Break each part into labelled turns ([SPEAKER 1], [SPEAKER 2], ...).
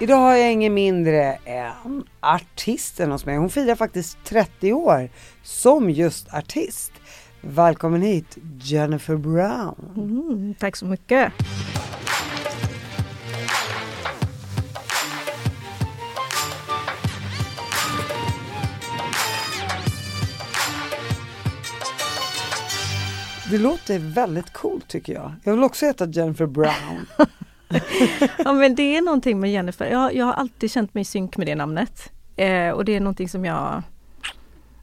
[SPEAKER 1] Idag har jag ingen mindre än artisten hos mig. Hon firar faktiskt 30 år som just artist. Välkommen hit Jennifer Brown.
[SPEAKER 2] Mm, tack så mycket.
[SPEAKER 1] Det låter väldigt coolt tycker jag. Jag vill också heta Jennifer Brown.
[SPEAKER 2] ja men det är någonting med Jennifer. Jag, jag har alltid känt mig i synk med det namnet. Eh, och det är någonting som jag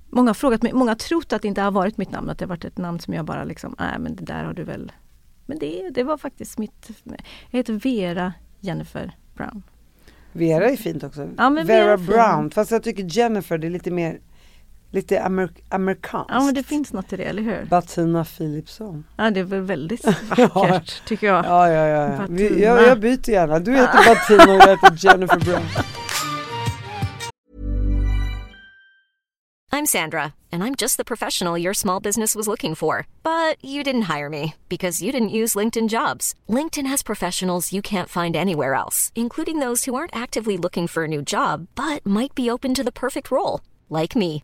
[SPEAKER 2] Många har frågat mig, många har trott att det inte har varit mitt namn, att det har varit ett namn som jag bara liksom, nej men det där har du väl Men det, det var faktiskt mitt Jag heter Vera Jennifer Brown.
[SPEAKER 1] Vera är fint också.
[SPEAKER 2] Ja,
[SPEAKER 1] Vera,
[SPEAKER 2] Vera
[SPEAKER 1] Brown, fast jag tycker Jennifer det är lite mer Lite amer amerikanskt.
[SPEAKER 2] Ja men det finns något i det, eller hur?
[SPEAKER 1] Batina Philipsson.
[SPEAKER 2] Ja det är väl väldigt vackert tycker jag.
[SPEAKER 1] Ja, ja, ja. Vi, jag, jag byter gärna. Du heter Batina och jag heter Jennifer Brown.
[SPEAKER 3] I'm Sandra, and I'm just the professional your small business was looking for. But you didn't hire me because you didn't use LinkedIn jobs. LinkedIn has professionals you can't find anywhere else, including those who aren't actively looking for a new job but might be open to the perfect role, like me.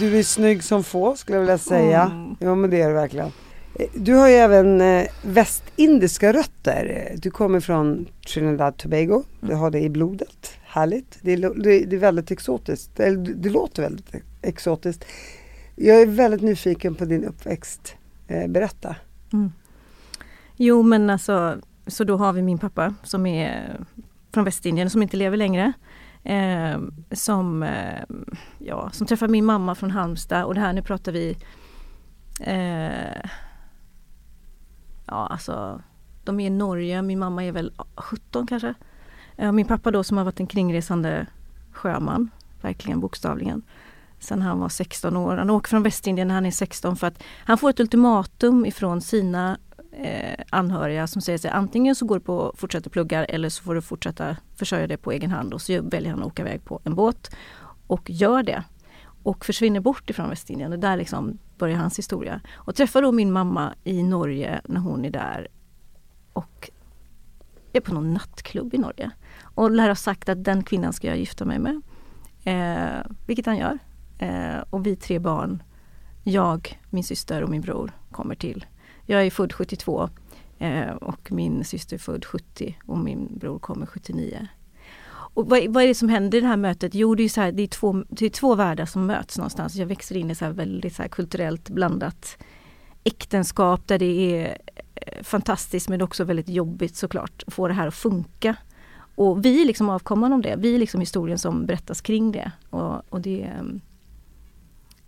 [SPEAKER 1] Du är snygg som få skulle jag vilja säga. Mm. Ja men det är du verkligen. Du har ju även eh, västindiska rötter. Du kommer från Trinidad Tobago. Mm. Du har det i blodet. Härligt. Det är, det, det är väldigt exotiskt. Eller det låter väldigt exotiskt. Jag är väldigt nyfiken på din uppväxt. Eh, berätta. Mm.
[SPEAKER 2] Jo men alltså, så då har vi min pappa som är från Västindien som inte lever längre. Eh, som, eh, ja, som träffar min mamma från Halmstad och det här nu pratar vi eh, Ja alltså De är i Norge, min mamma är väl 17 kanske. Eh, min pappa då som har varit en kringresande sjöman, verkligen bokstavligen. Sen han var 16 år. Han åker från Västindien när han är 16 för att han får ett ultimatum ifrån sina eh, anhöriga som säger sig antingen så går du på fortsätta plugga eller så får du fortsätta försörja dig på egen hand och så väljer han att åka iväg på en båt och gör det. Och försvinner bort ifrån Västindien och där liksom börjar hans historia. Och träffar då min mamma i Norge när hon är där och är på någon nattklubb i Norge. Och lär ha sagt att den kvinnan ska jag gifta mig med. Eh, vilket han gör. Eh, och vi tre barn, jag, min syster och min bror kommer till jag är född 72 eh, och min syster är född 70 och min bror kommer 79. Och vad, vad, är det som händer i det här mötet? Jo, det är, så här, det är, två, det är två världar som möts någonstans. Jag växer in i så väldigt så kulturellt blandat äktenskap där det är eh, fantastiskt men också väldigt jobbigt såklart att få det här att funka. Och vi är liksom avkomman om det. Vi är liksom historien som berättas kring det. Och, och det eh,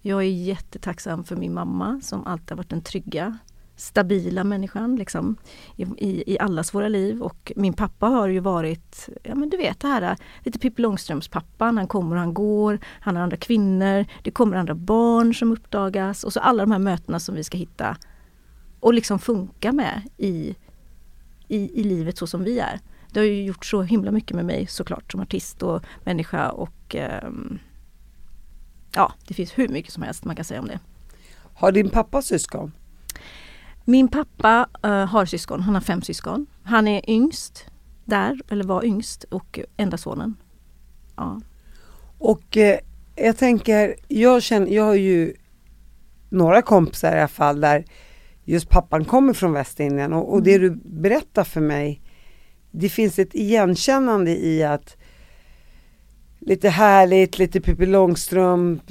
[SPEAKER 2] jag är jättetacksam för min mamma som alltid har varit den trygga stabila människan liksom, i, i, i allas våra liv. Och min pappa har ju varit, ja men du vet det här lite Pippi Långstrumps pappan. Han kommer och han går, han har andra kvinnor, det kommer andra barn som uppdagas och så alla de här mötena som vi ska hitta och liksom funka med i, i, i livet så som vi är. Det har ju gjort så himla mycket med mig såklart som artist och människa och um, ja, det finns hur mycket som helst man kan säga om det.
[SPEAKER 1] Har din pappa syskon?
[SPEAKER 2] Min pappa uh, har syskon, han har fem syskon. Han är yngst där, eller var yngst och enda sonen. Ja.
[SPEAKER 1] Och eh, jag tänker, jag känner, jag har ju några kompisar i alla fall där just pappan kommer från Västindien och, och det mm. du berättar för mig, det finns ett igenkännande i att lite härligt, lite Pippi Långstrump,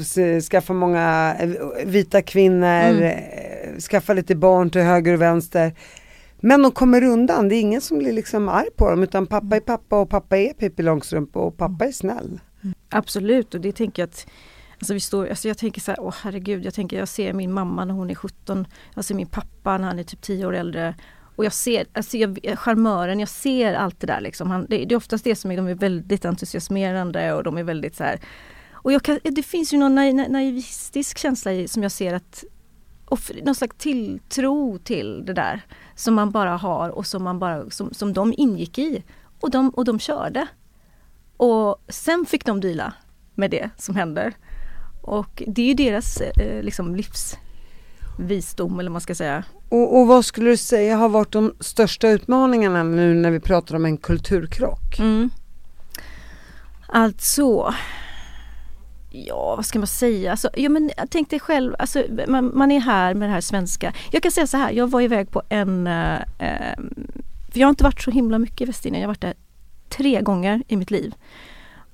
[SPEAKER 1] skaffa många eh, vita kvinnor, mm. Skaffa lite barn till höger och vänster. Men de kommer undan, det är ingen som blir liksom arg på dem utan pappa är pappa och pappa är Pippi Långstrump och pappa är snäll. Mm.
[SPEAKER 2] Absolut och det tänker jag att Alltså vi står, alltså jag tänker så här, åh herregud, jag tänker jag ser min mamma när hon är 17, jag ser min pappa när han är typ 10 år äldre. Och jag ser, alltså jag, charmören, jag ser allt det där liksom. Han, det, det, är oftast det som är, de är väldigt entusiasmerande och de är väldigt så här. Och jag kan, det finns ju någon naivistisk känsla i, som jag ser att och någon slags tilltro till det där som man bara har och som, man bara, som, som de ingick i. Och de, och de körde. Och sen fick de deala med det som händer. Och det är ju deras eh, liksom livsvisdom eller vad man ska säga.
[SPEAKER 1] Och, och, vad skulle du säga har varit de största utmaningarna nu när vi pratar om en kulturkrock? Mm.
[SPEAKER 2] Alltså, ja vad ska man säga? Alltså, ja, men tänk dig själv, alltså, man, man, är här med det här svenska. Jag kan säga så här, jag var iväg på en, eh, ehm, för jag har inte varit så himla mycket i Västindien, jag har varit där tre gånger i mitt liv.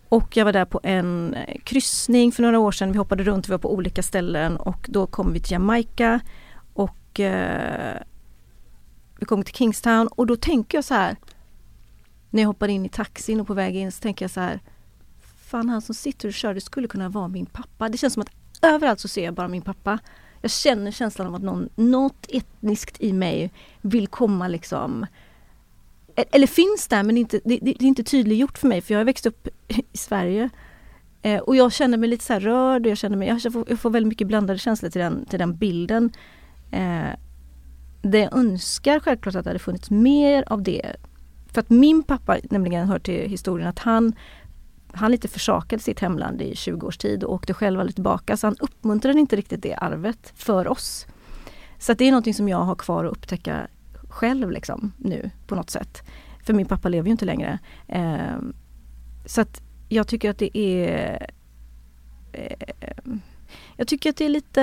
[SPEAKER 2] Och jag var där på en eh, kryssning för några år sedan. Vi hoppade runt, vi var på olika ställen och då kom vi till Jamaica och eh, vi kom till Kingstown och då tänker jag så här när jag hoppar in i taxin och på väg in så tänker jag så här Fan han som sitter och kör det skulle kunna vara min pappa. Det känns som att överallt så ser jag bara min pappa. Jag känner känslan av att någon, något etniskt i mig vill komma liksom e-, eller finns där men inte, det, det, är inte tydliggjort för mig för jag har växt upp i Sverige. Eh, och jag känner mig lite så rörd och jag känner mig, jag får, jag får väldigt mycket blandade känslor till den, till den bilden. Eh, det jag önskar självklart att det hade funnits mer av det. För att min pappa nämligen hör till historien att han han lite försakade sitt hemland i 20 års tid och åkte själv aldrig tillbaka så han uppmuntrade inte riktigt det arvet för oss. Så det är någonting som jag har kvar att upptäcka själv liksom nu på något sätt. För min pappa lever ju inte längre. Eh, så att jag tycker att det är eh, jag tycker att det är lite,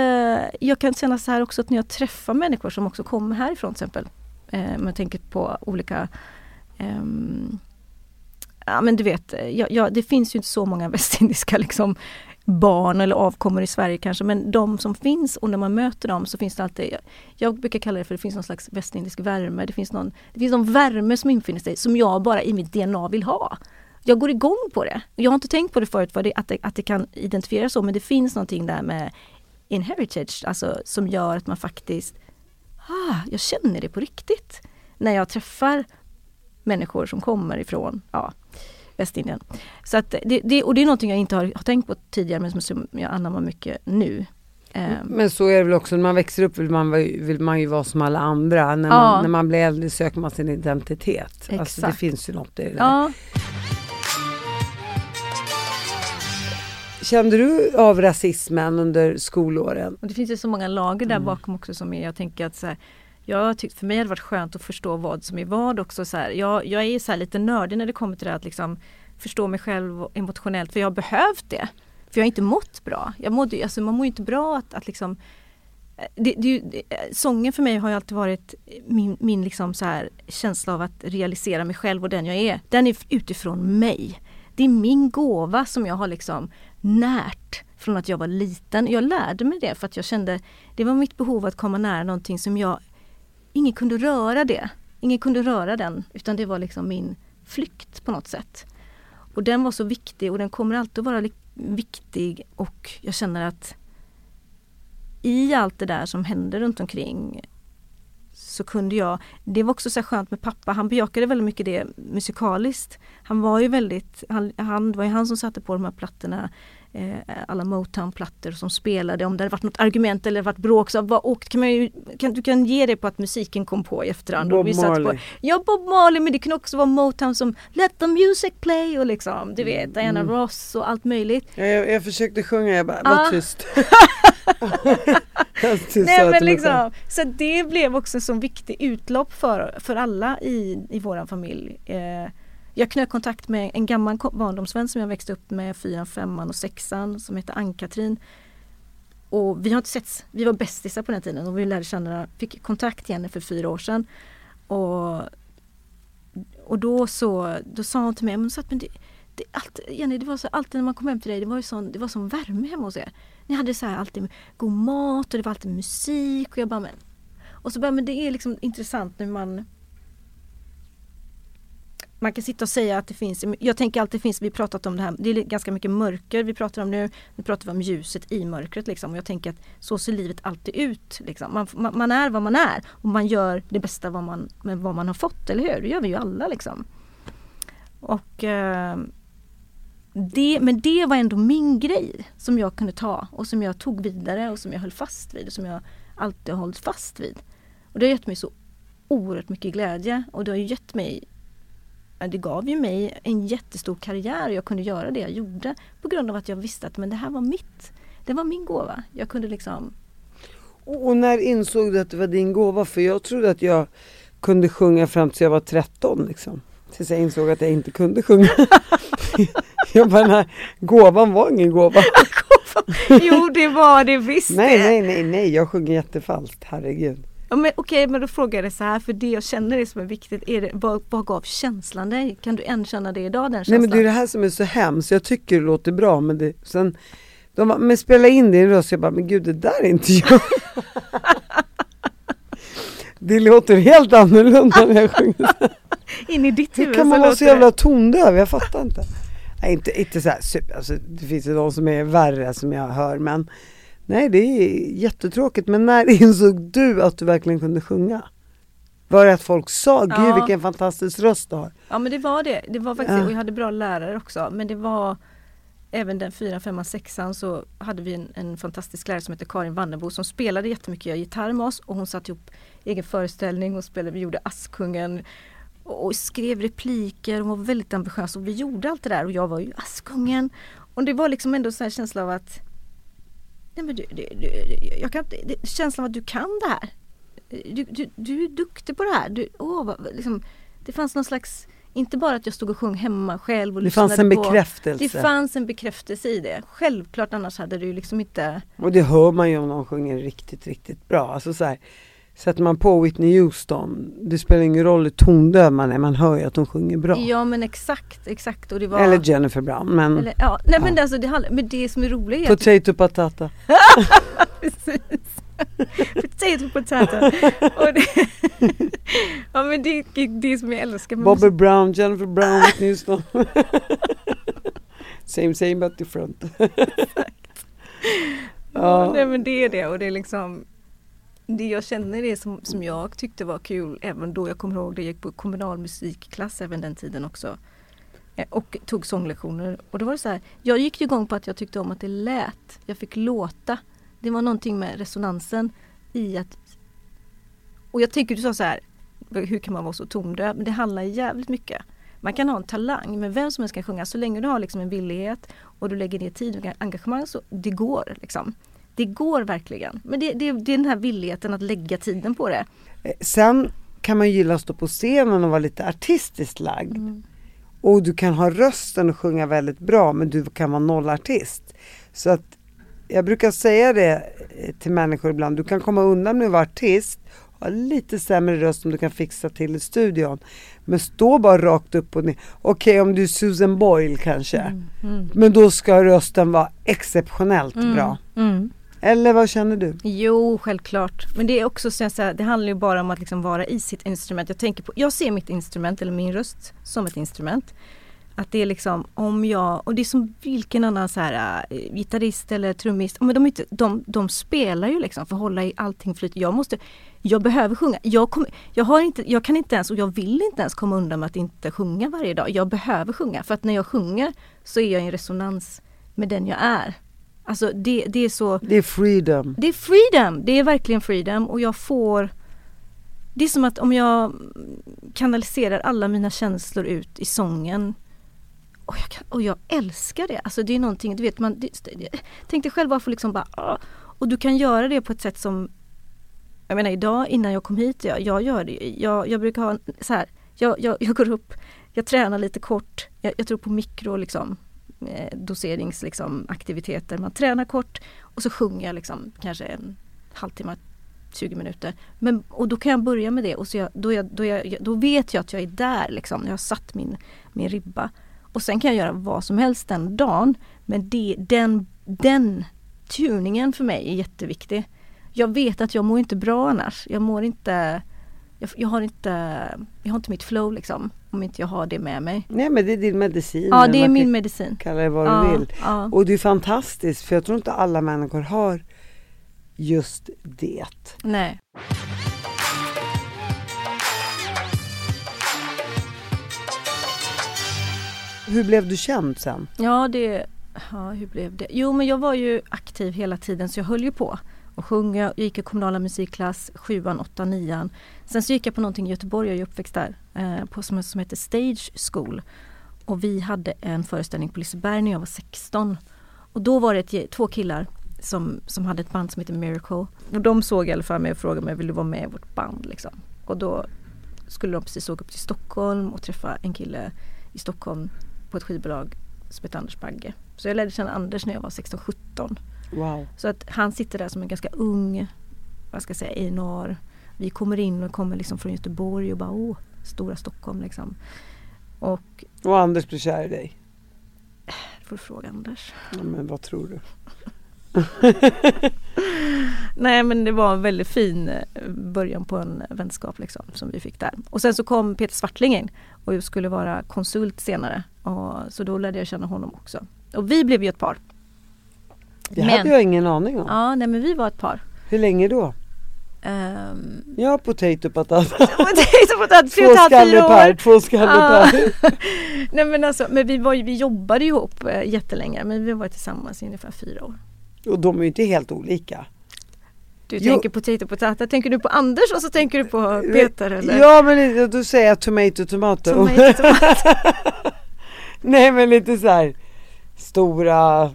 [SPEAKER 2] jag kan känna så här också att när jag träffar människor som också kommer härifrån till exempel. Eh, man tänker på olika eh, Ja men du vet, eh, ja, ja, det finns ju inte så många västindiska liksom, barn eller avkommor i Sverige kanske men de som finns och när man möter dem så finns det alltid, jag brukar kalla det för det finns någon slags västindisk värme. Det finns någon, det finns någon värme som infinner sig som jag bara i mitt DNA vill ha. Jag går igång på det. Jag har inte tänkt på det förut för det, att, det, att det kan identifieras så men det finns någonting där med inheritage, alltså som gör att man faktiskt, ah, jag känner det på riktigt. När jag träffar människor som kommer ifrån, ja, Västindien. Så att det, det, och det är någonting jag inte har, har tänkt på tidigare men som jag anammar mycket nu.
[SPEAKER 1] Ehm. Men så är det väl också när man växer upp vill man, vill man ju vara som alla andra. När man, ja. när man blir äldre söker man sin identitet. Exakt. Alltså det finns ju något i det där. Ja. Kände du av rasismen under skolåren?
[SPEAKER 2] Och det finns ju så många lager där mm. bakom också som är, jag tänker att så här, jag tyckte för mig hade det varit skönt att förstå vad som är vad också. Så här, jag, jag är så lite nördig när det kommer till det att liksom förstå mig själv emotionellt för jag har behövt det. För jag har inte mått bra. Jag mådde, alltså man mår inte bra att, att liksom eh, det, det, det, eh, sången för mig har ju alltid varit min, min liksom så här känsla av att realisera mig själv och den jag är. Den är utifrån mig. Det är min gåva som jag har liksom närt från att jag var liten. Jag lärde mig det för att jag kände det var mitt behov att komma nära någonting som jag ingen kunde röra det. Ingen kunde röra den utan det var liksom min flykt på något sätt. Och den var så viktig och den kommer alltid att vara viktig och jag känner att i allt det där som händer runt omkring så kunde jag, det var också så skönt med pappa, han bejakade väldigt mycket det musikaliskt. Han var ju väldigt, han, han, det var ju han som satte på de här plattorna alla Motown-plattor som spelade. Om det hade varit något argument eller varit bråk så vad, och, kan man ju, kan, du kan ge det på att musiken kom på i efterhand.
[SPEAKER 1] Bob Marley. På,
[SPEAKER 2] ja Bob Marley men det kan också vara Motown som Let the music play och liksom du vet Diana mm. Ross och allt möjligt.
[SPEAKER 1] Ja, jag, jag försökte sjunga, jag bara, var ah. tyst.
[SPEAKER 2] Nej, men liksom, så det blev också så viktigt utlopp för, för alla i, i våran familj. Eh, jag knöt kontakt med en gammal barndomsvän som jag växte upp med, fyran, femman och sexan som heter Ann-Katrin. Och vi har inte setts, vi var bästisar på den tiden och vi lärde känna, fick kontakt igen för fyra år sedan. Och, och då så, då sa hon till mig, men, så att, men det, det, allt, Jenny, det var så, alltid när man kom hem till dig, det var ju sån, det var sån värme hemma hos er. Ni hade så här alltid god mat och det var alltid musik och jag bara men och så bara, men det är liksom intressant när man man kan sitta och säga att det finns, jag tänker alltid finns, vi pratat om det här, det är ganska mycket mörker vi pratar om nu. Nu pratar vi om ljuset i mörkret liksom. Och jag tänker att så ser livet alltid ut. Liksom. Man, man, man, är vad man är och man gör det bästa vad man, med vad man har fått, eller hur? Det gör vi ju alla liksom. Och eh, det, men det var ändå min grej som jag kunde ta och som jag tog vidare och som jag höll fast vid och som jag alltid har hållit fast vid. Och det har gett mig så oerhört mycket glädje och det har gett mig det gav ju mig en jättestor karriär och jag kunde göra det jag gjorde på grund av att jag visste att men det här var mitt. Det var min gåva. Jag kunde liksom
[SPEAKER 1] Och när insåg du att det var din gåva? För jag trodde att jag kunde sjunga fram tills jag var 13 liksom. Tills jag insåg att jag inte kunde sjunga. jag bara, nej, gåvan var ingen gåva.
[SPEAKER 2] jo det var det visst
[SPEAKER 1] Nej, nej, nej, nej, jag sjunger jättefalskt, herregud.
[SPEAKER 2] Ja, men, Okej, men då frågar jag dig så här, för det jag känner det som är viktigt, är det, vad, vad gav känslan dig? Kan du än känna det idag, den känslan?
[SPEAKER 1] Nej men det är det här som är så hemskt, jag tycker det låter bra men det, sen de bara, men spela in din röst, jag bara, men gud det där är inte jag. det låter helt annorlunda när jag sjunger.
[SPEAKER 2] In i ditt huvud
[SPEAKER 1] Hur kan man vara så jävla tondöv? Jag fattar inte. Nej, inte, inte så här super, alltså, det finns ju de som är värre som jag hör men Nej det är jättetråkigt men när insåg du att du verkligen kunde sjunga? Var det att folk sa, gud
[SPEAKER 2] Ja.
[SPEAKER 1] vilken fantastisk röst du har?
[SPEAKER 2] Ja men det var det. Det var faktiskt
[SPEAKER 1] Ja.
[SPEAKER 2] och jag hade bra lärare också. Men det var även den fyra, femman, sexan så hade vi en, en fantastisk lärare som heter Karin Wannebo som spelade jättemycket gitarr med oss och hon satte ihop egen föreställning och spelade, vi gjorde Askungen och, och skrev repliker och var väldigt ambitiös och vi gjorde allt det där och jag var ju Askungen. Och det var liksom ändå här känsla av att Nej men du, du, du, jag kan, det, känslan av att du kan det här. Du, du, du är duktig på det här. Du, åh, vad, liksom, det fanns någon slags, inte bara att jag stod och sjöng hemma själv och
[SPEAKER 1] Det fanns en
[SPEAKER 2] på-
[SPEAKER 1] bekräftelse.
[SPEAKER 2] Det fanns en bekräftelse i det. Självklart annars hade du liksom inte
[SPEAKER 1] Och det hör man ju om någon sjunger riktigt, riktigt bra. Alltså så här, sätter man på Whitney Houston, det spelar ingen roll hur tondöv man är, man hör ju att hon sjunger bra.
[SPEAKER 2] Ja men exakt, exakt. Och det var,
[SPEAKER 1] Eller Jennifer Brown, men
[SPEAKER 2] eller, ja, nej men
[SPEAKER 1] Ja.
[SPEAKER 2] alltså det, handlar- men det som är roligt är att
[SPEAKER 1] potato patata.
[SPEAKER 2] Precis. Potato potato. Och det, ja men det är det som jag älskar
[SPEAKER 1] Bobby Brown, Jennifer Brown, Whitney Houston. same same but different.
[SPEAKER 2] Ja.
[SPEAKER 1] Ja.
[SPEAKER 2] Nej men det är det och det är liksom det jag känner det som, som jag tyckte var kul även då jag kommer ihåg det jag gick på kommunal musikklass även den tiden också. Eh, och tog sånglektioner och då var det så här Jag gick ju igång på att jag tyckte om att det lät. Jag fick låta. Det var någonting med resonansen i att Och jag tänker, du sa så här Hur kan man vara så tondöv? Men det handlar jävligt mycket man kan ha en talang men vem som helst kan sjunga så länge du har liksom en villighet och du lägger ner tid och engagemang så det går liksom. Det går verkligen. Men det, det, det är den här villigheten att lägga tiden på det.
[SPEAKER 1] Eh, Sen kan man gilla att stå på scenen och vara lite artistiskt lagd. Och du kan ha rösten och sjunga väldigt bra men du kan vara nollartist. Så att jag brukar säga det eh, till människor ibland, du kan komma undan med att vara artist ha lite sämre röst som du kan fixa till i studion. Men stå bara rakt upp och ner. Okej om du är Susan Boyle kanske. Men då ska rösten vara exceptionellt bra. Eller vad känner du?
[SPEAKER 2] Jo, självklart. Men det är också så att det handlar ju bara om att liksom vara i sitt instrument. Jag, tänker på, jag ser mitt instrument eller min röst som ett instrument. Att det är liksom om jag, och det är som vilken annan så här, äh, gitarrist eller trummist, men de, inte, de, de spelar ju liksom för att hålla i allting flyt. Jag måste, jag behöver sjunga. Jag, kom, jag, har inte, jag kan inte ens och jag vill inte ens komma undan med att inte sjunga varje dag. Jag behöver sjunga för att när jag sjunger så är jag i en resonans med den jag är. Alltså det, det är så
[SPEAKER 1] Det är freedom.
[SPEAKER 2] det är freedom, det är verkligen freedom. Och jag får Det är som att om jag kanaliserar alla mina känslor ut i sången och jag, kan, och jag älskar det, alltså det är någonting, du vet man det, Tänk dig själv bara få liksom bara Och du kan göra det på ett sätt som Jag menar idag innan jag kom hit, jag, jag gör det, jag, jag brukar ha så här jag, jag, jag går upp, jag tränar lite kort, jag, jag tror på mikro liksom Eh, doseringsaktiviteter, liksom, aktiviteter. Man tränar kort och så sjunger jag liksom kanske en halvtimme, 20 minuter. Men, och då kan jag börja med det och så jag, då, jag, då, jag, då vet jag att jag är där liksom. Jag har satt min, min ribba. Och sen kan jag göra vad som helst den dagen. Men det, den, den tuningen för mig är jätteviktig. Jag vet att jag mår inte bra annars. Jag mår inte jag, jag, har inte, jag har inte mitt flow liksom om inte jag har det med mig.
[SPEAKER 1] Nej men det är din medicin.
[SPEAKER 2] Ja det är min medicin.
[SPEAKER 1] Kalla det vad
[SPEAKER 2] ja,
[SPEAKER 1] du vill.
[SPEAKER 2] Ja.
[SPEAKER 1] Och det är fantastiskt för jag tror inte alla människor har just det.
[SPEAKER 2] Nej.
[SPEAKER 1] Hur blev du känd sen?
[SPEAKER 2] Ja det, ja hur blev det? Jo men jag var ju aktiv hela tiden så jag höll ju på och sjunga. Jag gick i kommunala musikklass, sjuan, åttan, nian. Sen så gick jag på någonting i Göteborg, jag är uppväxt där, eh, på, som, som heter Stage School. Och vi hade en föreställning på Liseberg när jag var 16. Och då var det ett, två killar som, som hade ett band som heter Miracle. Och de såg i alla fall mig och frågade mig, vill du vara med i vårt band? Liksom. Och då skulle de precis åka upp till Stockholm och träffa en kille i Stockholm på ett skivbolag som heter Anders Bagge. Så jag lärde känna Anders när jag var 16-17.
[SPEAKER 1] Wow.
[SPEAKER 2] Så att han sitter där som en ganska ung, vad ska jag säga, Einar. Vi kommer in och kommer liksom från Göteborg och bara åh, stora Stockholm liksom. Och
[SPEAKER 1] Och Anders blir kär i dig.
[SPEAKER 2] får du fråga Anders.
[SPEAKER 1] Ja, men vad tror du?
[SPEAKER 2] Nej men det var en väldigt fin eh, början på en vänskap liksom som vi fick där. Och sen så kom Peter Svartling in och skulle vara konsult senare. Och, så då lärde jag känna honom också. Och vi blev ju ett par.
[SPEAKER 1] Det
[SPEAKER 2] Men-
[SPEAKER 1] hade jag ingen aning om.
[SPEAKER 2] Ja, nej men vi var ett par.
[SPEAKER 1] Hur länge då?
[SPEAKER 2] Um,
[SPEAKER 1] Ja, potato patata.
[SPEAKER 2] hade tre
[SPEAKER 1] Två skallar per, två skallar per.
[SPEAKER 2] Nej men alltså, men vi, var, vi jobbade ihop eh, jättelänge men vi var tillsammans i ungefär fyra år.
[SPEAKER 1] Och de är ju inte helt olika.
[SPEAKER 2] Du
[SPEAKER 1] Jo.
[SPEAKER 2] tänker potato potato, tänker du på Anders och så tänker du på Peter eller?
[SPEAKER 1] Ja, men då säger jag tomato tomato.
[SPEAKER 2] Tomato, tomato.
[SPEAKER 1] Nej, men lite så här stora,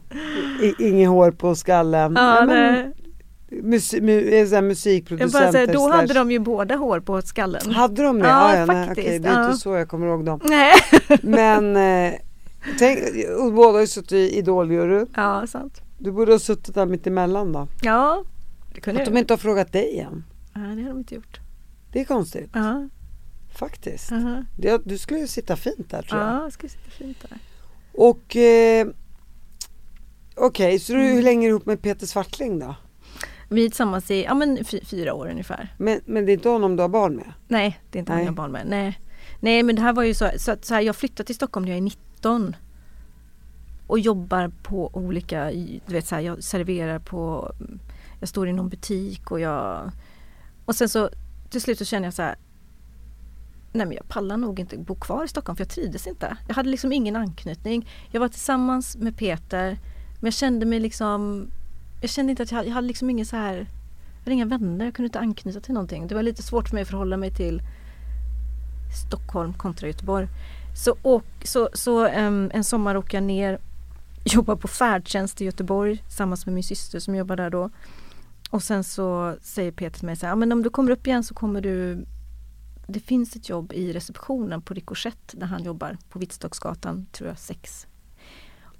[SPEAKER 1] inget hår på skallen.
[SPEAKER 2] Ja,
[SPEAKER 1] Nej, men
[SPEAKER 2] nej.
[SPEAKER 1] Musik, mu, så här
[SPEAKER 2] Jag
[SPEAKER 1] musikproducenter.
[SPEAKER 2] bara säger, då
[SPEAKER 1] slash-
[SPEAKER 2] hade de ju båda hår på skallen.
[SPEAKER 1] Hade de det?
[SPEAKER 2] Ja,
[SPEAKER 1] Ja, ja, nej,
[SPEAKER 2] faktiskt,
[SPEAKER 1] okej, det är inte så jag kommer ihåg dem.
[SPEAKER 2] Nej.
[SPEAKER 1] Men eh, tänk, båda har ju suttit i Idoljuryn.
[SPEAKER 2] Ja, sant.
[SPEAKER 1] Du borde ha suttit där mitt emellan då.
[SPEAKER 2] Ja, det kunde
[SPEAKER 1] Att
[SPEAKER 2] jag.
[SPEAKER 1] de inte har frågat dig än.
[SPEAKER 2] Ja, det har de inte gjort.
[SPEAKER 1] Det är konstigt
[SPEAKER 2] Ja,
[SPEAKER 1] faktiskt.
[SPEAKER 2] ja.
[SPEAKER 1] Det, du skulle ju sitta fint där tror jag.
[SPEAKER 2] Ja, det ska sitta fint där.
[SPEAKER 1] Och eh, okej, så du,
[SPEAKER 2] Mm.
[SPEAKER 1] hur länge är du ihop med Peter Svartling då?
[SPEAKER 2] Vi är tillsammans i ja, men fy, fyra år ungefär.
[SPEAKER 1] Men, men det är inte honom du har barn med?
[SPEAKER 2] Nej, det är inte
[SPEAKER 1] Nej.
[SPEAKER 2] mina barn med. Nej. Nej, men det här var ju så, så, så här, jag flyttade till Stockholm när jag är 19 och jobbar på olika, du vet så här, jag serverar på, jag står i någon butik och jag och sen så till slut så känner jag så här Nej men jag pallar nog inte bo kvar i Stockholm för jag trivdes inte. Jag hade liksom ingen anknytning. Jag var tillsammans med Peter men jag kände mig liksom Jag kände inte att jag hade, jag hade liksom ingen så här Jag hade inga vänner, jag kunde inte anknyta till någonting. Det var lite svårt för mig att förhålla mig till Stockholm kontra Göteborg. Så, och, så, så um, en sommar åker jag ner Jobbar på färdtjänst i Göteborg tillsammans med min syster som jobbar där då. Och sen så säger Peter till mig så här, "Ja, men om du kommer upp igen så kommer du det finns ett jobb i receptionen på Ricochet där han jobbar på Vittstocksgatan, tror jag, 6.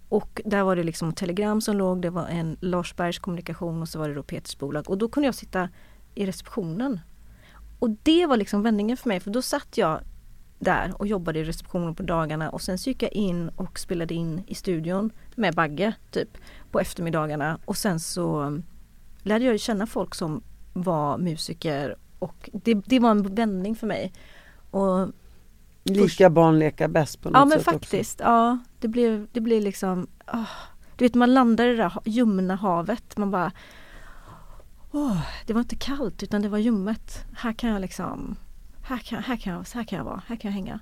[SPEAKER 2] Och där var det liksom telegram som låg, det var en Larsbergs kommunikation och så var det då Peters bolag. Och då kunde jag sitta i receptionen. Och det var liksom vändningen för mig för då satt jag där och jobbade i receptionen på dagarna och sen så gick jag in och spelade in i studion med Bagge typ på eftermiddagarna och sen så mm, lärde jag känna folk som var musiker och det, det var en vändning för mig. Och
[SPEAKER 1] Lika barn leka bäst på något
[SPEAKER 2] Ja men
[SPEAKER 1] sätt också.
[SPEAKER 2] faktiskt, ja. Det blev, det blev liksom, ah. du vet man landar i det där ljumna havet. Man bara, åh, det var inte kallt utan det var ljummet. Här kan jag liksom, här kan, här kan, jag, här kan jag vara, här kan jag hänga.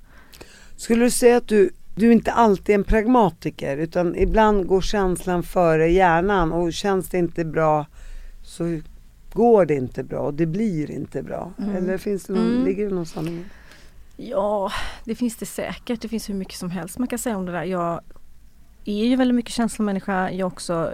[SPEAKER 1] Skulle du säga att du, du inte alltid är en pragmatiker utan ibland går känslan före hjärnan och känns det inte bra så går det inte bra och det blir inte bra.
[SPEAKER 2] Mm.
[SPEAKER 1] Eller finns det någon,
[SPEAKER 2] Mm.
[SPEAKER 1] ligger det någon sanning?
[SPEAKER 2] Ja, det finns det säkert. Det finns hur mycket som helst man kan säga om det där. Jag är ju väldigt mycket känslomänniska. Jag också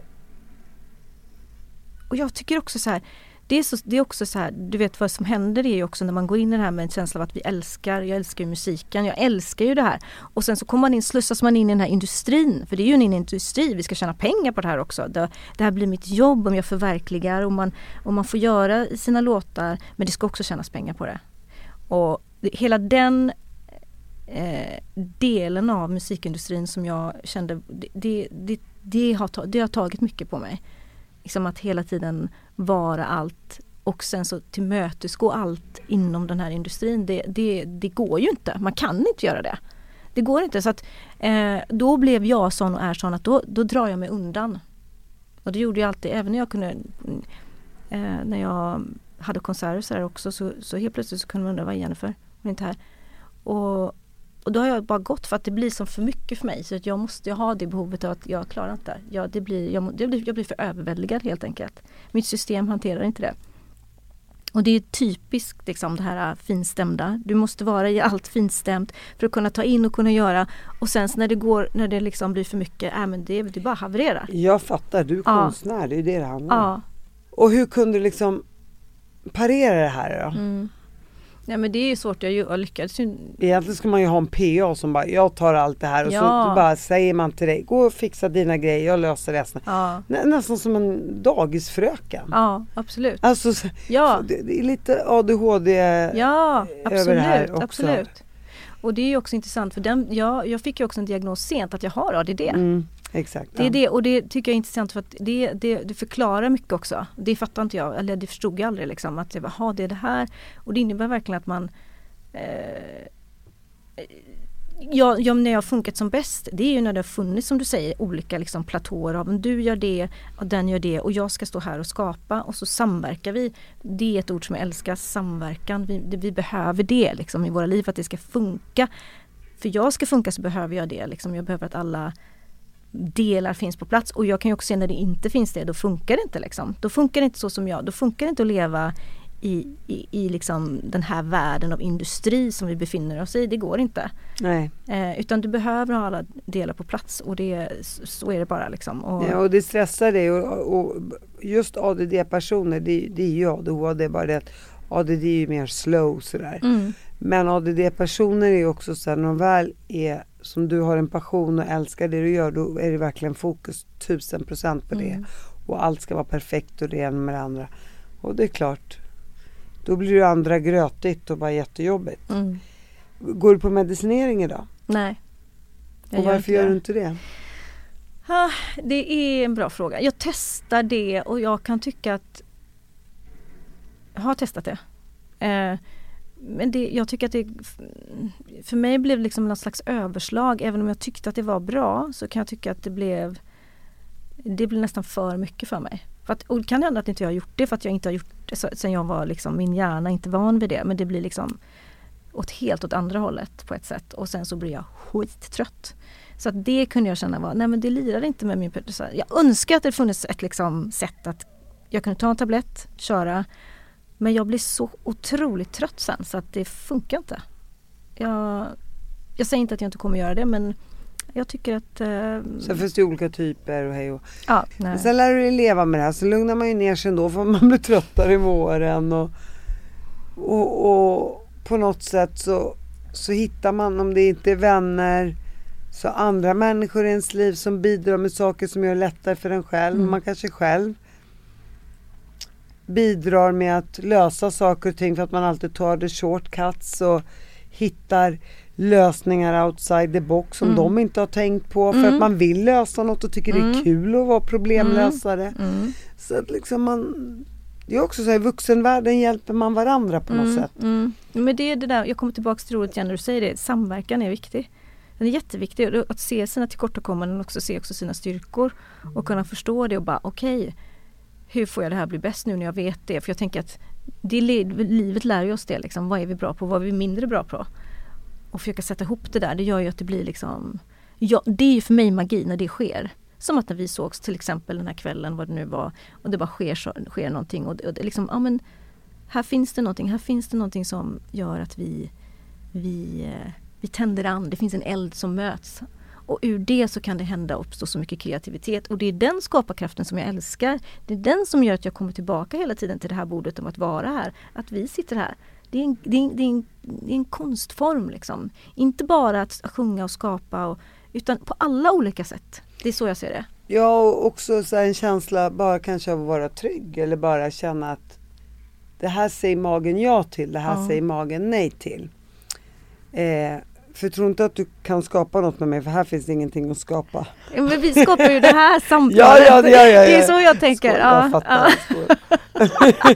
[SPEAKER 2] och jag tycker också så här det är, så, det är också så här, du vet vad som händer är ju också när man går in i det här med en känsla av att vi älskar, jag älskar ju musiken, jag älskar ju det här. Och sen så kommer man in, slussas man in i den här industrin, för det är ju en industri, vi ska tjäna pengar på det här också. Det, det här blir mitt jobb om jag förverkligar och man, och man får göra sina låtar, men det ska också tjänas pengar på det. Och hela den eh, delen av musikindustrin som jag kände, det, det, det, det, har, det har tagit mycket på mig. Liksom att hela tiden vara allt och sen så tillmötesgå allt inom den här industrin. Det, det, det går ju inte, man kan inte göra det. Det går inte så att eh, då blev jag sån och är sån att då, då drar jag mig undan. Och det gjorde jag alltid, även när jag kunde eh, när jag hade konserter så här också så, så helt plötsligt så kunde man undra vad är Jennifer? Hon är inte här. Och, och då har jag bara gått för att det blir som för mycket för mig så att jag måste jag ha det behovet av att jag klarar inte ja, det. Blir, jag, det blir, jag blir för överväldigad helt enkelt. Mitt system hanterar inte det. Och det är typiskt liksom det här finstämda. Du måste vara i allt finstämt för att kunna ta in och kunna göra. Och sen när det går, när det liksom blir för mycket, äh, men det, det bara havererar.
[SPEAKER 1] Jag fattar, du är
[SPEAKER 2] Ja.
[SPEAKER 1] konstnär, det är det det handlar om.
[SPEAKER 2] Ja.
[SPEAKER 1] Och hur kunde du liksom parera det här då?
[SPEAKER 2] Mm. Nej men det är ju svårt, jag, jag lyckades ju
[SPEAKER 1] Egentligen ska man ju ha en PA som bara, jag tar allt det här och så
[SPEAKER 2] Ja.
[SPEAKER 1] bara säger man till dig, gå och fixa dina grejer, jag löser resten.
[SPEAKER 2] Ja,
[SPEAKER 1] Nä, nästan som en dagisfröken.
[SPEAKER 2] ja absolut.
[SPEAKER 1] Alltså, så-
[SPEAKER 2] Ja,
[SPEAKER 1] det, det är lite ADHD.
[SPEAKER 2] ja
[SPEAKER 1] över det här
[SPEAKER 2] absolut,
[SPEAKER 1] också.
[SPEAKER 2] absolut. Och det är ju också intressant för den, ja, jag fick ju också en diagnos sent att jag har ADD.
[SPEAKER 1] Mm, exakt.
[SPEAKER 2] Det är
[SPEAKER 1] ja.
[SPEAKER 2] det och det tycker jag är intressant för att det, det, det förklarar mycket också. Det fattar inte jag, eller det förstod jag aldrig liksom att "Ha, det är det här. Och det innebär verkligen att man eh, Ja, ja, när jag har funkat som bäst, det är ju när det har funnits som du säger olika liksom, platåer av, du gör det och den gör det och jag ska stå här och skapa och så samverkar vi. Det är ett ord som jag älskar, samverkan. Vi, det, vi behöver det liksom, i våra liv för att det ska funka. För jag ska funka så behöver jag det. Liksom. Jag behöver att alla delar finns på plats och jag kan ju också se när det inte finns det, då funkar det inte liksom. Då funkar det inte så som jag, då funkar det inte att leva i, i, i liksom den här världen av industri som vi befinner oss i. Det går inte.
[SPEAKER 1] Nej.
[SPEAKER 2] Eh, utan du behöver ha alla delar på plats och det, så är det bara liksom. Och,
[SPEAKER 1] Ja, och det stressar dig och, och just ADD-personer, det, det är ju ADHD, bara det att ADD är ju mer slow sådär.
[SPEAKER 2] mm,
[SPEAKER 1] Men ADD-personer är också så här, när de väl är som du har en passion och älskar det du gör, då är det verkligen fokus tusen procent på det.
[SPEAKER 2] Mm.
[SPEAKER 1] Och allt ska vara perfekt och det ena med det andra. Och det är klart, då blir det andra grötigt och bara jättejobbigt.
[SPEAKER 2] mm.
[SPEAKER 1] Går du på medicinering idag?
[SPEAKER 2] Nej.
[SPEAKER 1] Och varför gör
[SPEAKER 2] det.
[SPEAKER 1] du inte det?
[SPEAKER 2] Ah, det är en bra fråga. Jag testar det och jag kan tycka att jag har testat det. Eh, men det, jag tycker att det för mig blev det liksom någon slags överslag. Även om jag tyckte att det var bra så kan jag tycka att det blev det blev nästan för mycket för mig. För att, och det kan hända att inte jag har gjort det för att jag inte har gjort det sen jag var liksom, min hjärna inte van vid det. Men det blir liksom åt helt åt andra hållet på ett sätt och sen så blir jag skittrött. Så att det kunde jag känna var, nej men det lirar inte med min så här, Jag önskar att det funnits ett liksom sätt att jag kunde ta en tablett, köra. Men jag blir så otroligt trött sen så att det funkar inte. Jag, jag säger inte att jag inte kommer göra det men jag tycker att... Eh,
[SPEAKER 1] Sen finns det olika typer och hej och
[SPEAKER 2] ja, nej.
[SPEAKER 1] Men sen lär du dig leva med det här så lugnar man ju ner sig ändå för man blir tröttare i våren och, och, och på något sätt så, så hittar man om det inte är vänner så andra människor i ens liv som bidrar med saker som gör det lättare för en själv.
[SPEAKER 2] Mm.
[SPEAKER 1] Man kanske själv bidrar med att lösa saker och ting för att man alltid tar det shortcuts och hittar lösningar outside the box som
[SPEAKER 2] Mm.
[SPEAKER 1] de inte har tänkt på för
[SPEAKER 2] Mm.
[SPEAKER 1] att man vill lösa något och tycker det är
[SPEAKER 2] Mm.
[SPEAKER 1] kul att vara problemlösare.
[SPEAKER 2] Mm.
[SPEAKER 1] Så att liksom man, det är också så här, i vuxenvärlden hjälper man varandra på något
[SPEAKER 2] Mm,
[SPEAKER 1] sätt.
[SPEAKER 2] mm. Men det är det där, jag kommer tillbaka till ordet igen när du säger det, samverkan är viktig. Den är jätteviktig, att se sina tillkortakommanden och också se också sina styrkor och kunna förstå det och bara okej, hur får jag det här bli bäst nu när jag vet det? För jag tänker att det, livet lär ju oss det, liksom. vad är vi bra på, vad är vi mindre bra på? Och försöka sätta ihop det där, det gör ju att det blir liksom, ja, det är ju för mig magi när det sker. Som att när vi sågs till exempel den här kvällen, vad det nu var, och det bara sker, så, sker någonting och, det- och det liksom, ja men här finns det någonting, här finns det någonting som gör att vi, vi, eh, vi tänder an, det finns en eld som möts. Och ur det så kan det hända uppstå så mycket kreativitet och det är den skaparkraften som jag älskar. Det är den som gör att jag kommer tillbaka hela tiden till det här bordet om att vara här. Att vi sitter här. Det är en, det är en, det är en, det är en konstform liksom. Inte bara att sjunga och skapa och, utan på alla olika sätt. Det är så jag ser det.
[SPEAKER 1] Ja och också så en känsla bara kanske av att vara trygg eller bara känna att det här säger magen ja till, det här
[SPEAKER 2] Ja.
[SPEAKER 1] säger magen nej till. Eh, för tro inte att du kan skapa något med mig för här finns det ingenting att skapa.
[SPEAKER 2] Ja, Men vi skapar ju det här samtalet.
[SPEAKER 1] Ja, ja, ja, ja,
[SPEAKER 2] Det är
[SPEAKER 1] ja.
[SPEAKER 2] så jag tänker.
[SPEAKER 1] Skål,
[SPEAKER 2] Ja,
[SPEAKER 1] jag fattar.
[SPEAKER 2] ja.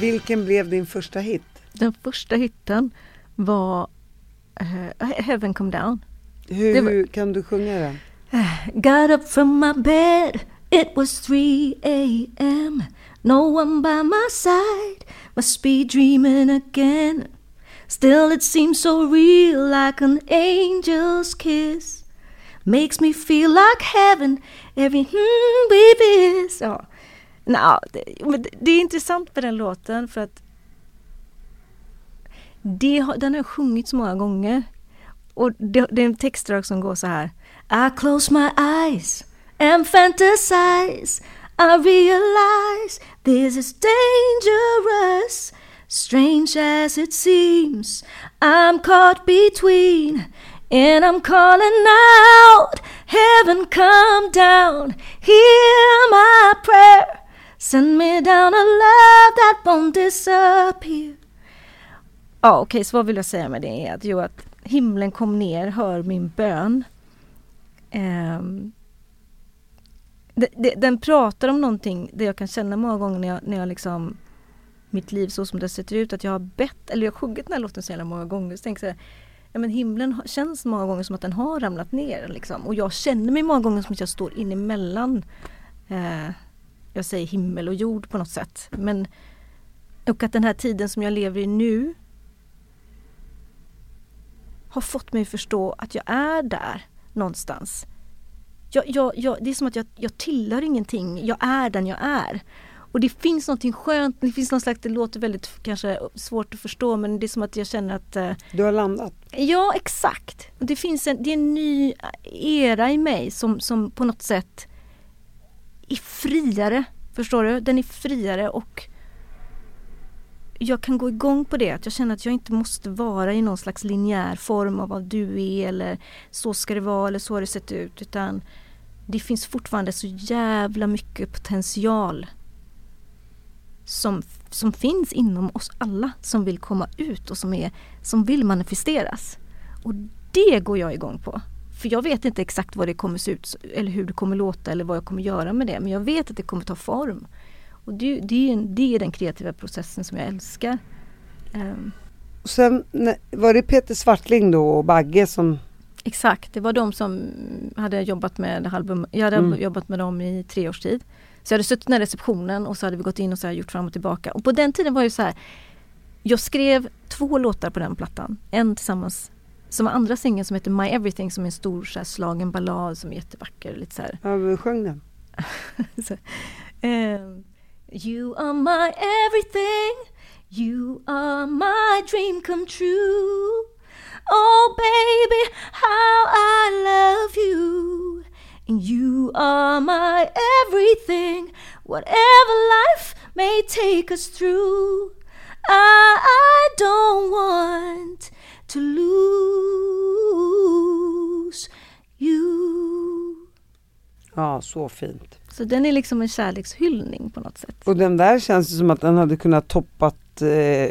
[SPEAKER 1] Vilken blev din första hit?
[SPEAKER 2] Den första hitten var uh, Heaven Come Down.
[SPEAKER 1] Hur,
[SPEAKER 2] var-
[SPEAKER 1] hur kan du sjunga den?
[SPEAKER 2] Got up from my bed, it was 3 a.m. No one by my side, must be dreaming again. Still, it seems so real, like an angel's kiss. Makes me feel like heaven every hmm we miss. Ja. Nå, det, det- är intressant med den låten för att det, den har jag sjungit så många gånger. Och det, det är en textdrag som går så här. I close my eyes and fantasize. I realize this is dangerous. Strange as it seems, I'm caught between. And I'm calling out, heaven come down, hear my prayer. Send me down a love that won't disappear. Ja, okej, så vad vill jag säga med det? Är att, jo, att himlen kom ner, hör min bön. Um, det, det, den pratar om någonting det jag kan känna många gånger när jag, när jag liksom mitt liv så som det ser ut, att jag har bett, eller jag har sjungit den här låten så jävla många gånger. Så tänker jag så här, ja men himlen känns många gånger som att den har ramlat ner liksom. Och jag känner mig många gånger som att jag står in emellan eh, jag säger himmel och jord på något sätt. Men och att den här tiden som jag lever i nu har fått mig att förstå att jag är där någonstans. Jag, jag, jag, det är som att jag, jag tillhör ingenting, jag är den jag är. Och det finns någonting skönt, det finns någon slags, det låter väldigt kanske svårt att förstå men det är som att jag känner att eh,
[SPEAKER 1] Du har landat.
[SPEAKER 2] Ja, exakt. Och Det finns en, det är en ny era i mig som, som på något sätt är friare. Förstår du? Den är friare och jag kan gå igång på det. Att jag känner att jag inte måste vara i någon slags linjär form av vad du är eller så ska det vara eller så har det sett ut. Utan det finns fortfarande så jävla mycket potential som, som finns inom oss alla som vill komma ut och som, är, som vill manifesteras. Och det går jag igång på. För jag vet inte exakt vad det kommer se ut eller hur det kommer låta eller vad jag kommer göra med det. Men jag vet att det kommer ta form. Och det, det, är, det är den kreativa processen som jag älskar.
[SPEAKER 1] Och sen var det Peter Svartling då och Bagge som
[SPEAKER 2] Exakt, det var de som hade jobbat med album. Jag hade
[SPEAKER 1] Mm.
[SPEAKER 2] jobbat med dem i tre års tid. Så jag hade suttit i receptionen och så hade vi gått in och så här gjort fram och tillbaka. Och på den tiden var det så här. Jag skrev två låtar på den plattan. En tillsammans som var andra singeln som heter My Everything som är en stor så här, slagen ballad som är jättevacker. Lite så här.
[SPEAKER 1] ja, sjöng den.
[SPEAKER 2] så, ehm, you are my everything You are my dream come true Oh baby how I love you And you are my everything Whatever life may take us through I, I don't want to lose you
[SPEAKER 1] Ja, så fint.
[SPEAKER 2] så den är liksom en kärlekshyllning på något sätt.
[SPEAKER 1] Och den där känns som att den hade kunnat toppat eh,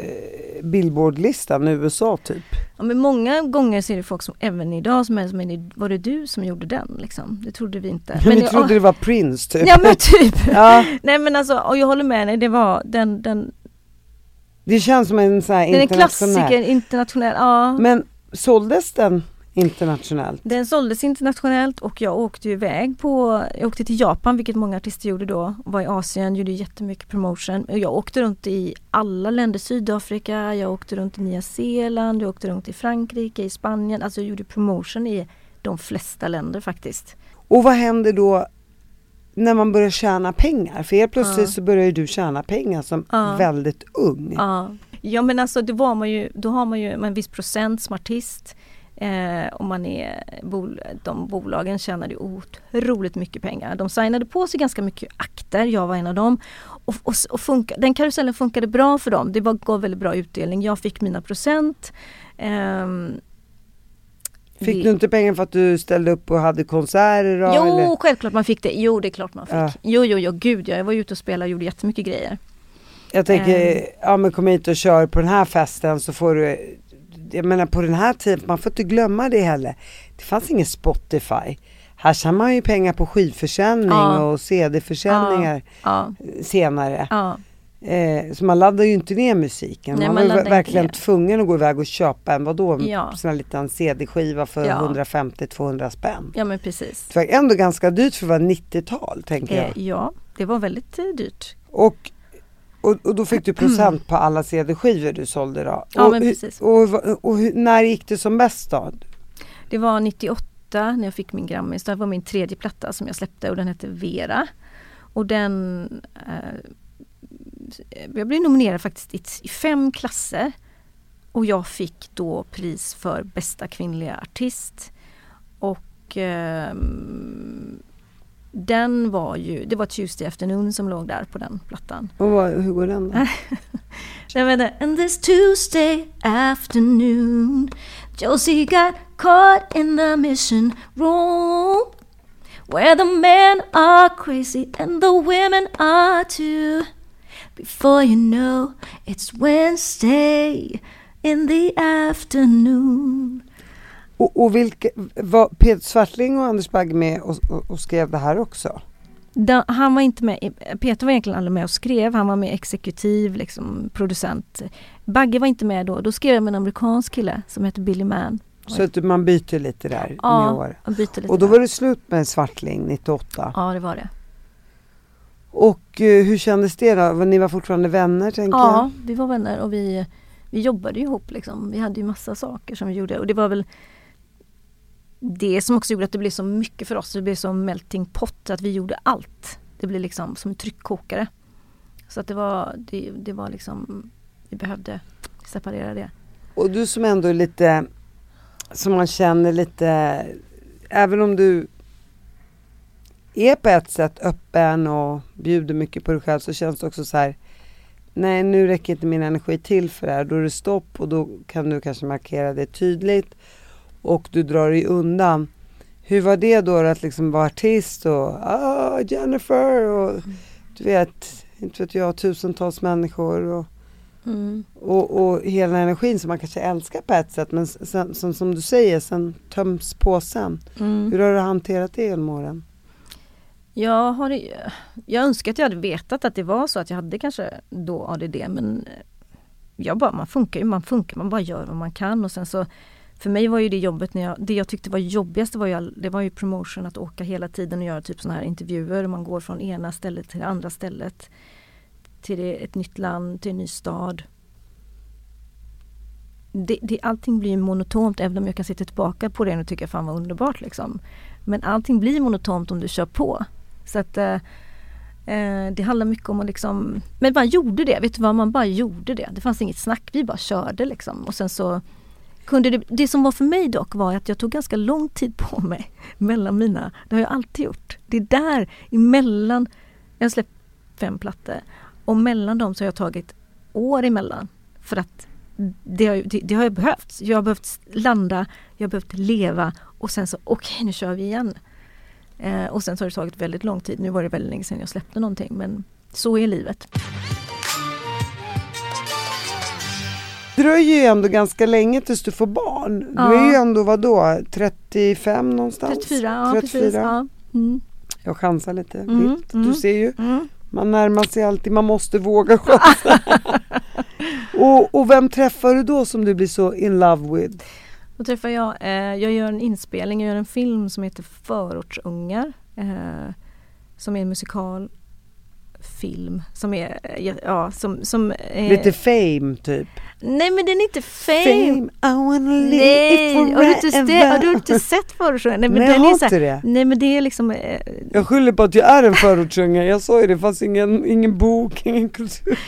[SPEAKER 1] Billboardlistan i USA typ.
[SPEAKER 2] Ja, men många gånger ser det folk som även idag som är som är, var det du som gjorde den liksom? Det trodde vi inte.
[SPEAKER 1] Men vi
[SPEAKER 2] jag-
[SPEAKER 1] trodde det var Prince typ.
[SPEAKER 2] Ja men typ.
[SPEAKER 1] Ja,
[SPEAKER 2] Nej men alltså, och jag håller med dig, det var den, den,
[SPEAKER 1] det känns som en sån här
[SPEAKER 2] den är
[SPEAKER 1] internationell.
[SPEAKER 2] klassiker, internationell, ja.
[SPEAKER 1] Men såldes den internationellt?
[SPEAKER 2] Den såldes internationellt och jag åkte iväg på, jag åkte till Japan vilket många artister gjorde då, var i Asien, gjorde jättemycket promotion. Jag åkte runt i alla länder, Sydafrika, jag åkte runt i Nya Zeeland, jag åkte runt i Frankrike, i Spanien, alltså jag gjorde promotion i de flesta länder faktiskt.
[SPEAKER 1] Och vad händer då när man börjar tjäna pengar? För helt plötsligt ja. så börjar ju du tjäna pengar som ja. väldigt ung.
[SPEAKER 2] Ja. ja men alltså det var man ju, då har man ju en viss procent som artist. Eh, och man är, bol, de bolagen tjänade otroligt mycket pengar. De signade på sig ganska mycket akter, jag var en av dem. Och, och, och funka, den karusellen funkade bra för dem, det var, gav väldigt bra utdelning. Jag fick mina procent. Eh,
[SPEAKER 1] Fick du inte pengar för att du ställde upp och hade konserter? Då,
[SPEAKER 2] jo,
[SPEAKER 1] eller?
[SPEAKER 2] självklart man fick det. Jo, det är klart man fick. Ja. Jo, jo, jo, gud ja. Jag var ute och spelade och gjorde jättemycket grejer.
[SPEAKER 1] Jag tänker, um... ja men kom hit och kör på den här festen så får du jag menar på den här tiden, man får inte glömma det heller. Det fanns ingen Spotify. Här tjänar man ju pengar på skivförsäljning ja. och CD-försäljningar ja. senare. Ja. Eh, så man laddar ju inte ner musiken. Nej, man, man var verkligen tvungen att gå iväg och köpa en, vadå, ja. sån här liten CD-skiva för ja. 150-200 spänn.
[SPEAKER 2] Ja men precis.
[SPEAKER 1] Det var ändå ganska dyrt för att vara 90-tal tänker jag.
[SPEAKER 2] Eh, ja, det var väldigt eh, dyrt.
[SPEAKER 1] Och, och, och, då fick du procent på alla CD-skivor du sålde då?
[SPEAKER 2] Ja
[SPEAKER 1] och,
[SPEAKER 2] men precis.
[SPEAKER 1] Och, och, och, när gick det som bäst då?
[SPEAKER 2] Det var 98 när jag fick min Grammis. Det var min tredje platta som jag släppte och den hette Vera. Och den eh, jag blev nominerad faktiskt i fem klasser. Och jag fick då pris för bästa kvinnliga artist. Och eh, den var ju, det var Tuesday Afternoon som låg där på den plattan.
[SPEAKER 1] Och vad, hur går den då?
[SPEAKER 2] den var And this Tuesday afternoon Josie got caught in the mission room Where the men are crazy and the women are too Before you know it's Wednesday in the afternoon.
[SPEAKER 1] Och, och vilka, var Peter Svartling och Anders Bagge med och, och, och, skrev det här också?
[SPEAKER 2] Da, han var inte med, Peter var egentligen aldrig med och skrev, han var med exekutiv liksom, producent. Bagge var inte med då, då skrev jag med en amerikansk kille som heter Billy Mann.
[SPEAKER 1] Så att man byter lite där
[SPEAKER 2] ja,
[SPEAKER 1] med år?
[SPEAKER 2] byter lite
[SPEAKER 1] och då var det slut med Svartling 98?
[SPEAKER 2] Ja, det var det.
[SPEAKER 1] Och eh, hur kändes det då? Ni var fortfarande vänner tänker
[SPEAKER 2] ja,
[SPEAKER 1] jag?
[SPEAKER 2] Ja, vi var vänner och vi, vi jobbade ihop liksom. Vi hade ju massa saker som vi gjorde och det var väl det som också gjorde att det blev så mycket för oss. Det blev som melting pot, att vi gjorde allt. Det blev liksom som en tryckkokare. Så att det var, det, det var liksom, vi behövde separera det.
[SPEAKER 1] Och du som ändå är lite, som man känner lite, även om du är på ett sätt öppen och bjuder mycket på dig själv så känns det också så här Nej nu räcker inte min energi till för det här. Då är det stopp och då kan du kanske markera det tydligt och du drar dig undan. Hur var det då att liksom vara artist och ah, Jennifer och mm. du vet, inte vet jag, tusentals människor och, mm. och, och, hela energin som man kanske älskar på ett sätt men sen, som, som du säger, sen töms påsen. Mm. Hur har du hanterat det genom åren?
[SPEAKER 2] Jag, har, jag önskar att jag hade vetat att det var så att jag hade kanske då ADD men eh, jag bara, man funkar ju, man funkar, man bara gör vad man kan och sen så för mig var ju det jobbet när jag, det jag tyckte var jobbigast var ju, det var ju promotion att åka hela tiden och göra typ sådana här intervjuer. Man går från ena stället till det andra stället. Till ett nytt land, till en ny stad. Det, det, allting blir monotont även om jag kan sitta tillbaka på det och tycka fan vad underbart liksom. Men allting blir monotont om du kör på. Så att eh, eh, det handlar mycket om att liksom, men man gjorde det, vet du vad, man bara gjorde det. Det fanns inget snack, vi bara körde liksom. Och sen så kunde det, det som var för mig dock var att jag tog ganska lång tid på mig mellan mina, det har jag alltid gjort. Det är där emellan, jag har släppt fem plattor och mellan dem så har jag tagit år emellan. För att det har, det, det har jag behövt. Jag har behövt landa, jag har behövt leva och sen så okej okay, nu kör vi igen. Eh, och sen så har det tagit väldigt lång tid. Nu var det väldigt länge sedan jag släppte någonting men så är livet.
[SPEAKER 1] Det dröjer ju ändå ganska länge tills du får barn. Du ja. är ju ändå vadå, 35 någonstans?
[SPEAKER 2] 34, ja 34. precis. Ja. Mm.
[SPEAKER 1] Jag chansar lite, mm, du mm, ser ju. Mm. Man närmar sig alltid, man måste våga chansa. och, och vem träffar du då som du blir så in love with?
[SPEAKER 2] Då träffar jag, eh, jag gör en inspelning, jag gör en film som heter Förortsungar. Eh, som är en musikalfilm som är, eh, ja som, som eh,
[SPEAKER 1] Lite fame typ.
[SPEAKER 2] Nej men den är inte fame.
[SPEAKER 1] Fame, I wanna live
[SPEAKER 2] Nej, har du, inte
[SPEAKER 1] forever.
[SPEAKER 2] har du inte sett Förortsungar? Nej men
[SPEAKER 1] Nej,
[SPEAKER 2] den
[SPEAKER 1] jag
[SPEAKER 2] är
[SPEAKER 1] har inte det.
[SPEAKER 2] Nej men det är liksom eh,
[SPEAKER 1] Jag skyller på att jag är en förortsunge. Jag sa ju det, fanns ingen, ingen bok, ingen kultur.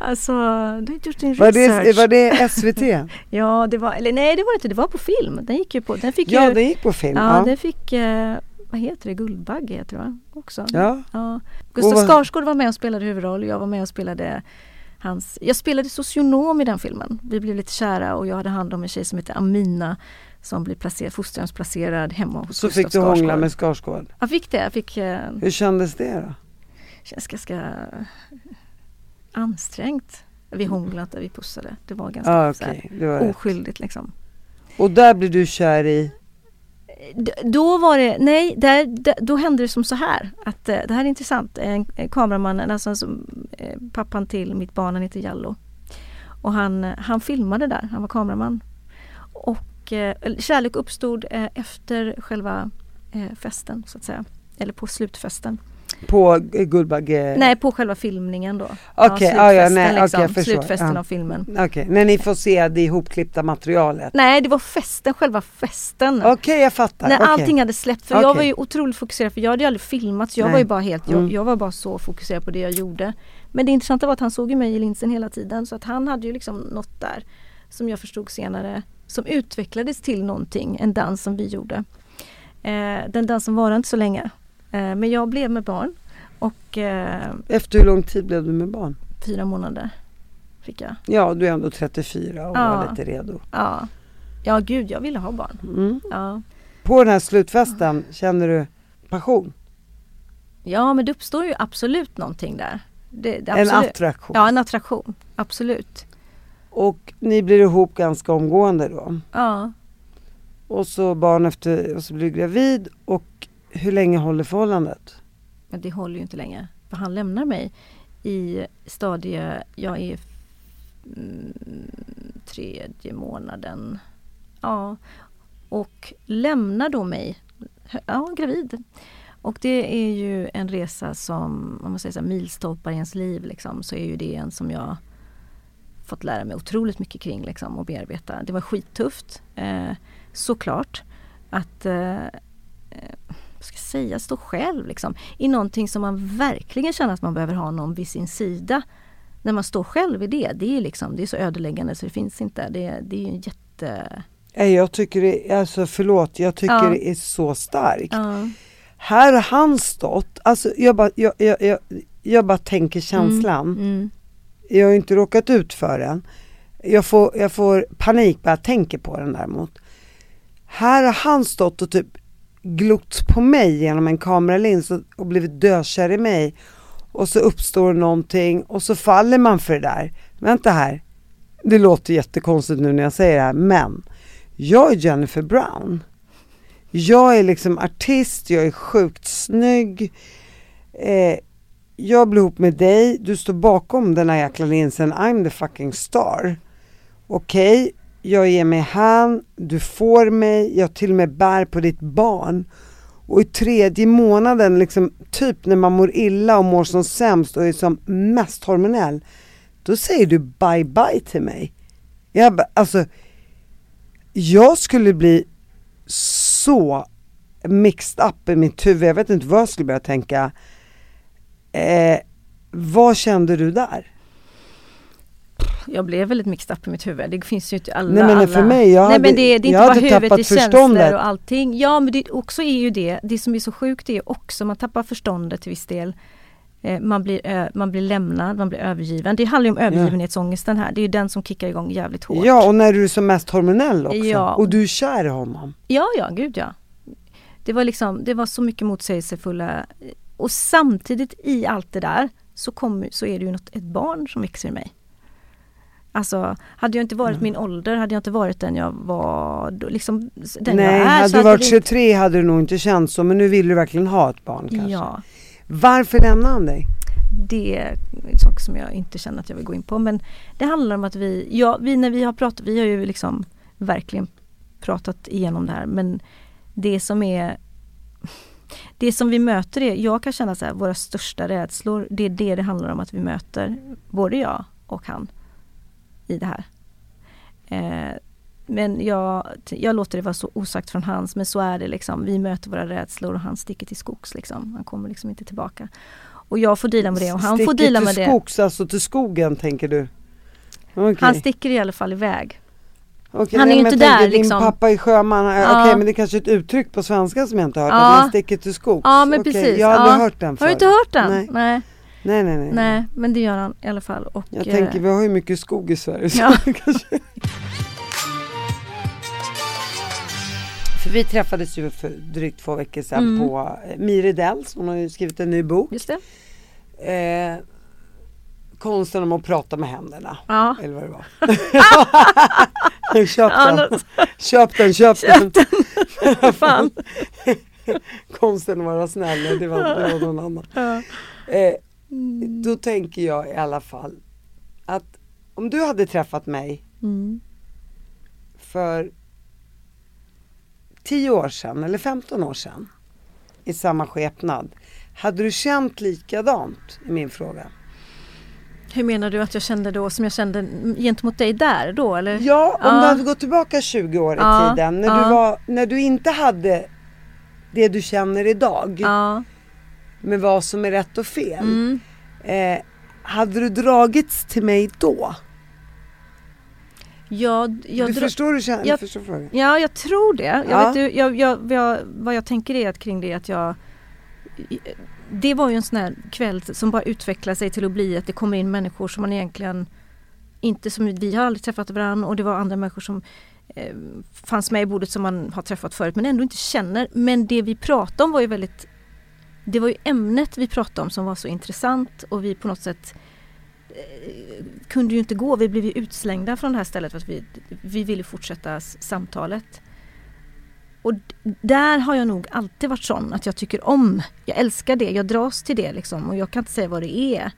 [SPEAKER 2] Alltså, du har inte gjort din
[SPEAKER 1] Var
[SPEAKER 2] research.
[SPEAKER 1] det, var det SVT?
[SPEAKER 2] Ja det var, eller nej det var det inte, det var på film. Den gick ju på, den fick
[SPEAKER 1] ja,
[SPEAKER 2] ju,
[SPEAKER 1] det gick på film.
[SPEAKER 2] ja,
[SPEAKER 1] Ja,
[SPEAKER 2] den fick, eh, vad heter det, Guldbagge heter det? Också.
[SPEAKER 1] ja.
[SPEAKER 2] Ja. Gustav
[SPEAKER 1] vad-
[SPEAKER 2] Skarsgård var med och spelade huvudroll jag var med och spelade hans, jag spelade socionom i den filmen. Vi blev lite kära och jag hade hand om en tjej som heter Amina som blev placerad, fosterhemsplacerad hemma hos
[SPEAKER 1] Så
[SPEAKER 2] Gustav
[SPEAKER 1] fick du hångla med Skarsgård.
[SPEAKER 2] Jag fick det, jag fick, eh,
[SPEAKER 1] Hur kändes det då?
[SPEAKER 2] känns ganska ansträngt. Vi hånglade, vi pussade. Det var ganska här,
[SPEAKER 1] okej. det var rätt.
[SPEAKER 2] oskyldigt liksom.
[SPEAKER 1] Och där blir du kär i?
[SPEAKER 2] D- Då var det, nej, där, då hände det som så här. Att, eh, det här är intressant. En, en kameraman, alltså som, eh, pappan till mitt barn, han heter Jallo. Och han, eh, han filmade där, han var kameraman. Och eh, kärlek uppstod eh, efter själva eh, festen så att säga. Eller på slutfesten.
[SPEAKER 1] På eh, Guldbagge?
[SPEAKER 2] Nej, på själva filmningen då.
[SPEAKER 1] Okej, ja, ja, nej, okej,
[SPEAKER 2] liksom.
[SPEAKER 1] jag förstår.
[SPEAKER 2] Slutfesten
[SPEAKER 1] Ja.
[SPEAKER 2] av filmen.
[SPEAKER 1] Okej, när ni får se det ihopklippta materialet?
[SPEAKER 2] Nej, det var festen, själva festen.
[SPEAKER 1] Okej, jag fattar.
[SPEAKER 2] När
[SPEAKER 1] Okej.
[SPEAKER 2] allting hade släppt. För jag var ju otroligt fokuserad för jag hade ju aldrig filmat. Så jag
[SPEAKER 1] Nej.
[SPEAKER 2] var ju bara helt, jag,
[SPEAKER 1] Mm.
[SPEAKER 2] jag var bara så fokuserad på det jag gjorde. Men det intressanta var att han såg ju mig i linsen hela tiden. Så att han hade ju liksom något där som jag förstod senare som utvecklades till någonting, en dans som vi gjorde. Eh, den dansen varade inte så länge. Eh, men jag blev med barn och eh,
[SPEAKER 1] Efter hur lång tid blev du med barn?
[SPEAKER 2] fyra månader fick jag.
[SPEAKER 1] Ja, du är ändå 34 och
[SPEAKER 2] Ja.
[SPEAKER 1] var lite redo.
[SPEAKER 2] Ja. ja, gud jag ville ha barn.
[SPEAKER 1] Mm.
[SPEAKER 2] Ja.
[SPEAKER 1] På den här slutfesten, känner du passion?
[SPEAKER 2] ja, men det uppstår ju absolut någonting där. Det, det,
[SPEAKER 1] En
[SPEAKER 2] absolut.
[SPEAKER 1] attraktion?
[SPEAKER 2] Ja, en attraktion. Absolut.
[SPEAKER 1] Och ni blir ihop ganska omgående då?
[SPEAKER 2] Ja.
[SPEAKER 1] Och så barn efter, och så blir du gravid och hur länge håller förhållandet?
[SPEAKER 2] Men det håller ju inte länge. För han lämnar mig i stadie, jag är mm, tredje månaden. Ja. Och lämnar då mig, ja gravid. Och det är ju en resa som, om man säger så här, milstolpar i ens liv liksom, så är ju det en som jag fått lära mig otroligt mycket kring liksom, och bearbeta. Det var skittufft, eh, såklart. Att eh, eh, vad ska jag säga, stå själv liksom, i någonting som man verkligen känner att man behöver ha någon vid sin sida. När man står själv i det, det är, liksom, det är så ödeläggande så det finns inte. Det, det är ju en jätte...
[SPEAKER 1] Jag tycker det, alltså förlåt, jag tycker
[SPEAKER 2] Ja.
[SPEAKER 1] det är så starkt.
[SPEAKER 2] Ja.
[SPEAKER 1] Här har han stått, alltså jag bara, jag, jag, jag, jag bara tänker känslan.
[SPEAKER 2] Mm.
[SPEAKER 1] Jag har inte råkat ut för den. Jag får, jag får panik bara jag tänker på den däremot. Här har han stått och typ glott på mig genom en kameralins och, och blivit dökär i mig. Och så uppstår någonting och så faller man för det där. Vänta här. Det låter jättekonstigt nu när jag säger det här men jag är Jennifer Brown. Jag är liksom artist, jag är sjukt snygg. Eh, jag blir ihop med dig, du står bakom den här jäkla linsen, I'm the fucking star. Okej, jag ger mig hän, du får mig, jag till och med bär på ditt barn. Och i tredje månaden, liksom, typ när man mår illa och mår som sämst och är som mest hormonell, då säger du bye bye till mig. Jag alltså, jag skulle bli så mixed up i mitt huvud, jag vet inte vad jag skulle börja tänka. Eh, vad kände du där?
[SPEAKER 2] Jag blev väldigt mixed up i mitt huvud. Det finns ju inte alla...
[SPEAKER 1] Nej, men
[SPEAKER 2] alla...
[SPEAKER 1] för mig, jag
[SPEAKER 2] Nej
[SPEAKER 1] hade-
[SPEAKER 2] men det, det är inte bara huvudet, det är känslor och allting. Ja men det också är ju det, det som är så sjukt är också, man tappar förståndet till viss del. Eh, Man blir, man blir lämnad, man blir övergiven. Det handlar ju om övergivenhetsångesten här. Det är ju den som kickar igång jävligt hårt.
[SPEAKER 1] Ja, och när du är som mest hormonell också.
[SPEAKER 2] Ja.
[SPEAKER 1] Och du är kär i honom.
[SPEAKER 2] Ja, ja, gud ja. Det var liksom, det var så mycket motsägelsefulla och samtidigt i allt det där så, kom, så är det ju något, ett barn som växer i mig. Alltså, hade jag inte varit min ålder, hade jag inte varit den jag var, liksom den
[SPEAKER 1] Nej,
[SPEAKER 2] jag är.
[SPEAKER 1] hade
[SPEAKER 2] så
[SPEAKER 1] du varit
[SPEAKER 2] det-
[SPEAKER 1] 23 hade du nog inte känt så, men nu vill du verkligen ha ett barn kanske.
[SPEAKER 2] Ja,
[SPEAKER 1] Varför lämnade han dig?
[SPEAKER 2] det är en sak som jag inte känner att jag vill gå in på. Men det handlar om att vi, ja, vi när vi har pratat, vi har ju liksom verkligen pratat igenom det här men det som är det som vi möter är, jag kan känna så här, våra största rädslor, det är det det handlar om att vi möter, både jag och han, i det här. Eh, men jag, jag låter det vara så osagt från hans, men så är det liksom. Vi möter våra rädslor och han sticker till skogs liksom. Han kommer liksom inte tillbaka. Och jag får dela med det och han får dela med det.
[SPEAKER 1] Sticker till skogs, alltså till skogen tänker du? Okay.
[SPEAKER 2] Han sticker i alla fall iväg.
[SPEAKER 1] Okay,
[SPEAKER 2] han är ju inte där
[SPEAKER 1] tänker,
[SPEAKER 2] liksom.
[SPEAKER 1] Din pappa är sjöman, ja. okej okay, men det är kanske är ett uttryck på svenska som jag inte har hört,
[SPEAKER 2] ja.
[SPEAKER 1] att man sticker till skogs.
[SPEAKER 2] Ja men okay, precis.
[SPEAKER 1] Jag har aldrig
[SPEAKER 2] ja.
[SPEAKER 1] hört den
[SPEAKER 2] förr. Har du inte hört den? Nej. nej.
[SPEAKER 1] Nej, nej, nej.
[SPEAKER 2] Nej, men det gör han i alla fall. Och,
[SPEAKER 1] jag tänker, vi har ju mycket skog i Sverige.
[SPEAKER 2] Ja.
[SPEAKER 1] För vi träffades ju för drygt två veckor sedan mm. på Miri Dells, hon har ju skrivit en ny bok.
[SPEAKER 2] Just det.
[SPEAKER 1] Eh, konsten om att prata med händerna.
[SPEAKER 2] Ja.
[SPEAKER 1] Eller vad det var. köp den. köp den, köp,
[SPEAKER 2] köp den. Fan.
[SPEAKER 1] konsten att vara snäll, det var, det var någon annan.
[SPEAKER 2] Ja.
[SPEAKER 1] Eh, då tänker jag i alla fall att om du hade träffat mig
[SPEAKER 2] mm.
[SPEAKER 1] för 10 år sedan eller 15 år sedan i samma skepnad. Hade du känt likadant i min fråga?
[SPEAKER 2] Hur menar du att jag kände då som jag kände gentemot dig där då eller?
[SPEAKER 1] Ja, om ja. du hade gått tillbaka 20 år i
[SPEAKER 2] ja.
[SPEAKER 1] tiden när,
[SPEAKER 2] ja.
[SPEAKER 1] du var, när du inte hade det du känner idag
[SPEAKER 2] ja.
[SPEAKER 1] Med vad som är rätt och fel.
[SPEAKER 2] Mm.
[SPEAKER 1] Eh, hade du dragits till mig då?
[SPEAKER 2] Ja, jag
[SPEAKER 1] du förstår du känner,
[SPEAKER 2] jag,
[SPEAKER 1] förstår frågan?
[SPEAKER 2] Ja, jag tror det. Jag
[SPEAKER 1] Ja.
[SPEAKER 2] vet, jag, jag, jag, vad jag tänker är att kring det att jag Det var ju en sån här kväll som bara utvecklade sig till att bli att det kommer in människor som man egentligen inte som vi har aldrig träffat varandra och det var andra människor som eh, fanns med i bordet som man har träffat förut men ändå inte känner. Men det vi pratade om var ju väldigt det var ju ämnet vi pratade om som var så intressant och vi på något sätt eh, kunde ju inte gå. Vi blev ju utslängda från det här stället för att vi, vi ville fortsätta samtalet. Och där har jag nog alltid varit sån att jag tycker om, jag älskar det, jag dras till det liksom och jag kan inte säga vad det är.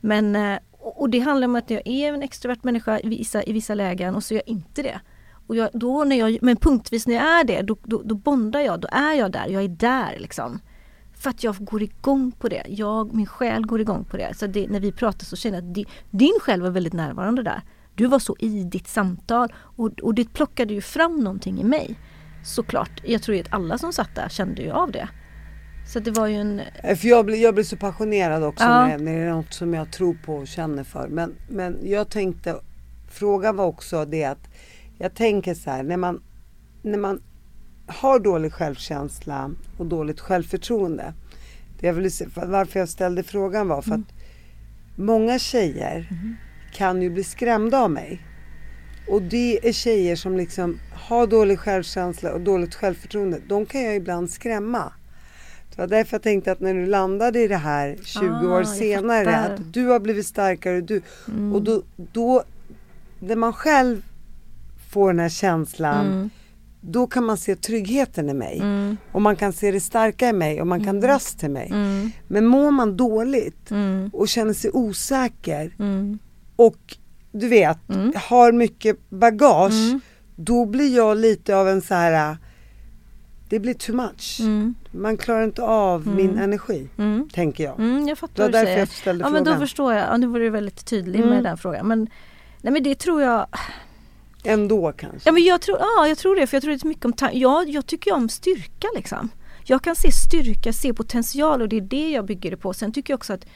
[SPEAKER 2] Men, eh, och och det handlar om att jag är en extrovert människa i vissa, i vissa lägen och så är jag inte det. Och jag, då när jag, men punktvis när jag är det, då, då, då bondar jag, då är jag där, jag är där liksom. För att jag går igång på det, jag, min själ går igång på det. Så det, när vi pratar så känner jag att di, din själ var väldigt närvarande där. Du var så i ditt samtal och, och det plockade ju fram någonting i mig. Såklart, jag tror att alla som satt där kände ju av det. Så det var ju en...
[SPEAKER 1] Eh, För jag blir, jag blir så passionerad också
[SPEAKER 2] Ja.
[SPEAKER 1] när, när det är något som jag tror på och känner för. Men, men jag tänkte, frågan var också det att jag tänker så här, när man, när man har dålig självkänsla och dåligt självförtroende. Det jag ville, varför jag ställde frågan var för att många tjejer kan ju bli skrämda av mig. Och det är tjejer som liksom har dålig självkänsla och dåligt självförtroende. De kan jag ibland skrämma. Det var därför jag tänkte att när du landade i det här 20
[SPEAKER 2] Ah,
[SPEAKER 1] år senare, att du har blivit starkare. Du,
[SPEAKER 2] Mm.
[SPEAKER 1] Och då, då, när man själv får den här känslan,
[SPEAKER 2] Mm.
[SPEAKER 1] Då kan man se tryggheten i mig.
[SPEAKER 2] Mm.
[SPEAKER 1] Och man kan se det starka i mig och man kan dras till mig.
[SPEAKER 2] Mm.
[SPEAKER 1] Men mår man dåligt
[SPEAKER 2] Mm.
[SPEAKER 1] och känner sig osäker
[SPEAKER 2] Mm.
[SPEAKER 1] och du vet,
[SPEAKER 2] Mm.
[SPEAKER 1] har mycket bagage,
[SPEAKER 2] Mm.
[SPEAKER 1] då blir jag lite av en så här, det blir too much.
[SPEAKER 2] Mm.
[SPEAKER 1] Man klarar inte av
[SPEAKER 2] Mm.
[SPEAKER 1] min energi,
[SPEAKER 2] Mm.
[SPEAKER 1] tänker jag.
[SPEAKER 2] Mm, jag
[SPEAKER 1] Det
[SPEAKER 2] fattar
[SPEAKER 1] var
[SPEAKER 2] vad du
[SPEAKER 1] därför jag ställde
[SPEAKER 2] Ja men då
[SPEAKER 1] frågan.
[SPEAKER 2] förstår jag. Ja, nu var du väldigt tydlig
[SPEAKER 1] Mm.
[SPEAKER 2] med den frågan. Men, nej, men det tror jag
[SPEAKER 1] Ändå kanske.
[SPEAKER 2] Ja men jag tror, ja, jag tror det för jag tror det är mycket om ja, jag, tycker om styrka liksom. Jag kan se styrka, se potential och det är det jag bygger det på. Sen tycker jag också att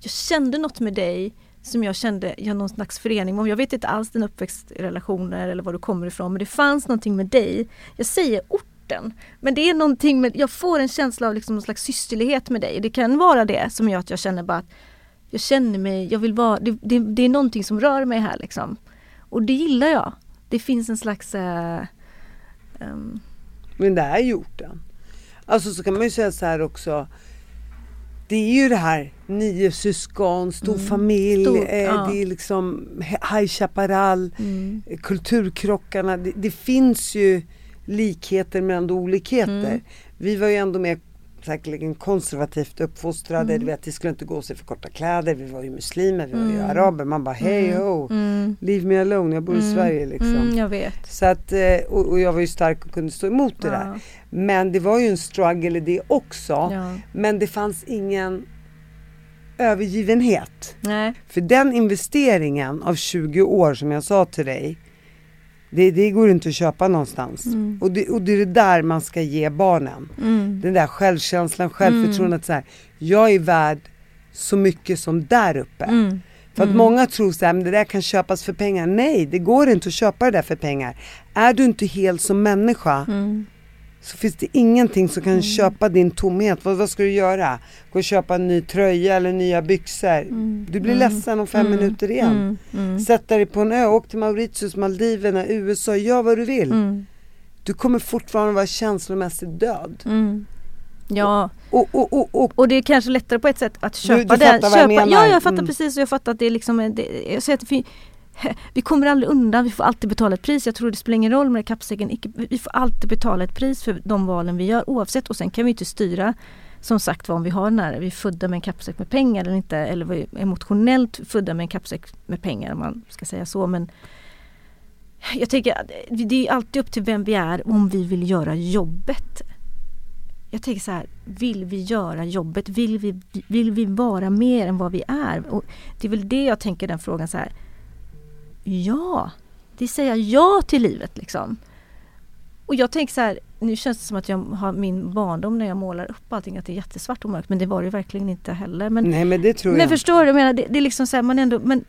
[SPEAKER 2] jag kände något med dig som jag kände, jag någon slags förening om. Jag vet inte alls din uppväxtrelationer eller var du kommer ifrån men det fanns någonting med dig. Jag säger orten men det är någonting med, jag får en känsla av liksom någon slags systerlighet med dig. Det kan vara det som gör att jag känner bara att jag känner mig, jag vill vara, det, det, det är någonting som rör mig här liksom. Och det gillar jag. Det finns en slags eh, ehm,
[SPEAKER 1] Men det är gjort den. Alltså så kan man ju säga så här också. Det är ju det här nio syskon, stor familj,
[SPEAKER 2] Mm. Stor,
[SPEAKER 1] eh,
[SPEAKER 2] ja.
[SPEAKER 1] det är liksom High Chaparral,
[SPEAKER 2] mm,
[SPEAKER 1] kulturkrockarna. Det, det finns ju likheter ändå olikheter.
[SPEAKER 2] Mm.
[SPEAKER 1] Vi var ju ändå med säkerligen konservativt uppfostrade.
[SPEAKER 2] Mm.
[SPEAKER 1] Du vet, det skulle inte gå sig för korta kläder. Vi var ju muslimer, vi var ju
[SPEAKER 2] Mm.
[SPEAKER 1] araber. Man bara hej
[SPEAKER 2] Mm.
[SPEAKER 1] ho,
[SPEAKER 2] Mm.
[SPEAKER 1] leave me alone, jag bor i
[SPEAKER 2] Mm.
[SPEAKER 1] Sverige liksom.
[SPEAKER 2] Jag vet.
[SPEAKER 1] Så att, eh, och, och jag var ju stark och kunde stå emot det där.
[SPEAKER 2] Ja.
[SPEAKER 1] Men det var ju en struggle i det också.
[SPEAKER 2] Ja.
[SPEAKER 1] Men det fanns ingen övergivenhet.
[SPEAKER 2] Nej.
[SPEAKER 1] För den investeringen av 20 år som jag sa till dig, det, det går inte att köpa någonstans.
[SPEAKER 2] Mm.
[SPEAKER 1] Och, det, och det är det där man ska ge barnen.
[SPEAKER 2] Mm.
[SPEAKER 1] Den där självkänslan, självförtroendet så här. Jag är värd så mycket som där uppe.
[SPEAKER 2] Mm.
[SPEAKER 1] För att
[SPEAKER 2] Mm.
[SPEAKER 1] många tror så här, men det där kan köpas för pengar. Nej, det går inte att köpa det där för pengar. Är du inte hel som människa
[SPEAKER 2] Mm.
[SPEAKER 1] Så finns det ingenting som kan köpa din tomhet. Vad, vad ska du göra? Gå och köpa en ny tröja eller nya byxor.
[SPEAKER 2] Mm.
[SPEAKER 1] Du blir
[SPEAKER 2] Mm.
[SPEAKER 1] ledsen om fem
[SPEAKER 2] Mm.
[SPEAKER 1] minuter igen.
[SPEAKER 2] Mm. Mm.
[SPEAKER 1] Sätta dig på en ö, åk till Mauritius, Maldiverna, USA, gör vad du vill.
[SPEAKER 2] Mm.
[SPEAKER 1] Du kommer fortfarande vara känslomässigt död.
[SPEAKER 2] Mm. Ja,
[SPEAKER 1] Och, och, och, och
[SPEAKER 2] och det är kanske lättare på ett sätt att köpa
[SPEAKER 1] du
[SPEAKER 2] den.
[SPEAKER 1] fattar vad jag menar.
[SPEAKER 2] Ja, jag fattar
[SPEAKER 1] Mm.
[SPEAKER 2] precis och jag fattar att det är liksom, det, jag säger att vi, kommer aldrig undan, vi får alltid betala ett pris. Jag tror det spelar ingen roll med kappsäcken, vi får alltid betala ett pris för de valen vi gör oavsett och sen kan vi inte styra som sagt vad om vi har den här, vi är födda med en kappsäck med pengar eller inte eller vi är emotionellt födda med en kappsäck med pengar om man ska säga så men jag tänker att det är alltid upp till vem vi är om vi vill göra jobbet. Jag tänker så här, vill vi göra jobbet? Vill vi, vill vi vara mer än vad vi är? Och det är väl det jag tänker den frågan så här. Ja, det säger ja till livet liksom. Och jag tänker så här, nu känns det som att jag har min barndom när jag målar upp allting att det är jättesvart och mörkt men det var det verkligen inte heller. Men,
[SPEAKER 1] Nej men det tror
[SPEAKER 2] men
[SPEAKER 1] jag.
[SPEAKER 2] förstår du? Jag menar, det, det är liksom så här, man ändå, men,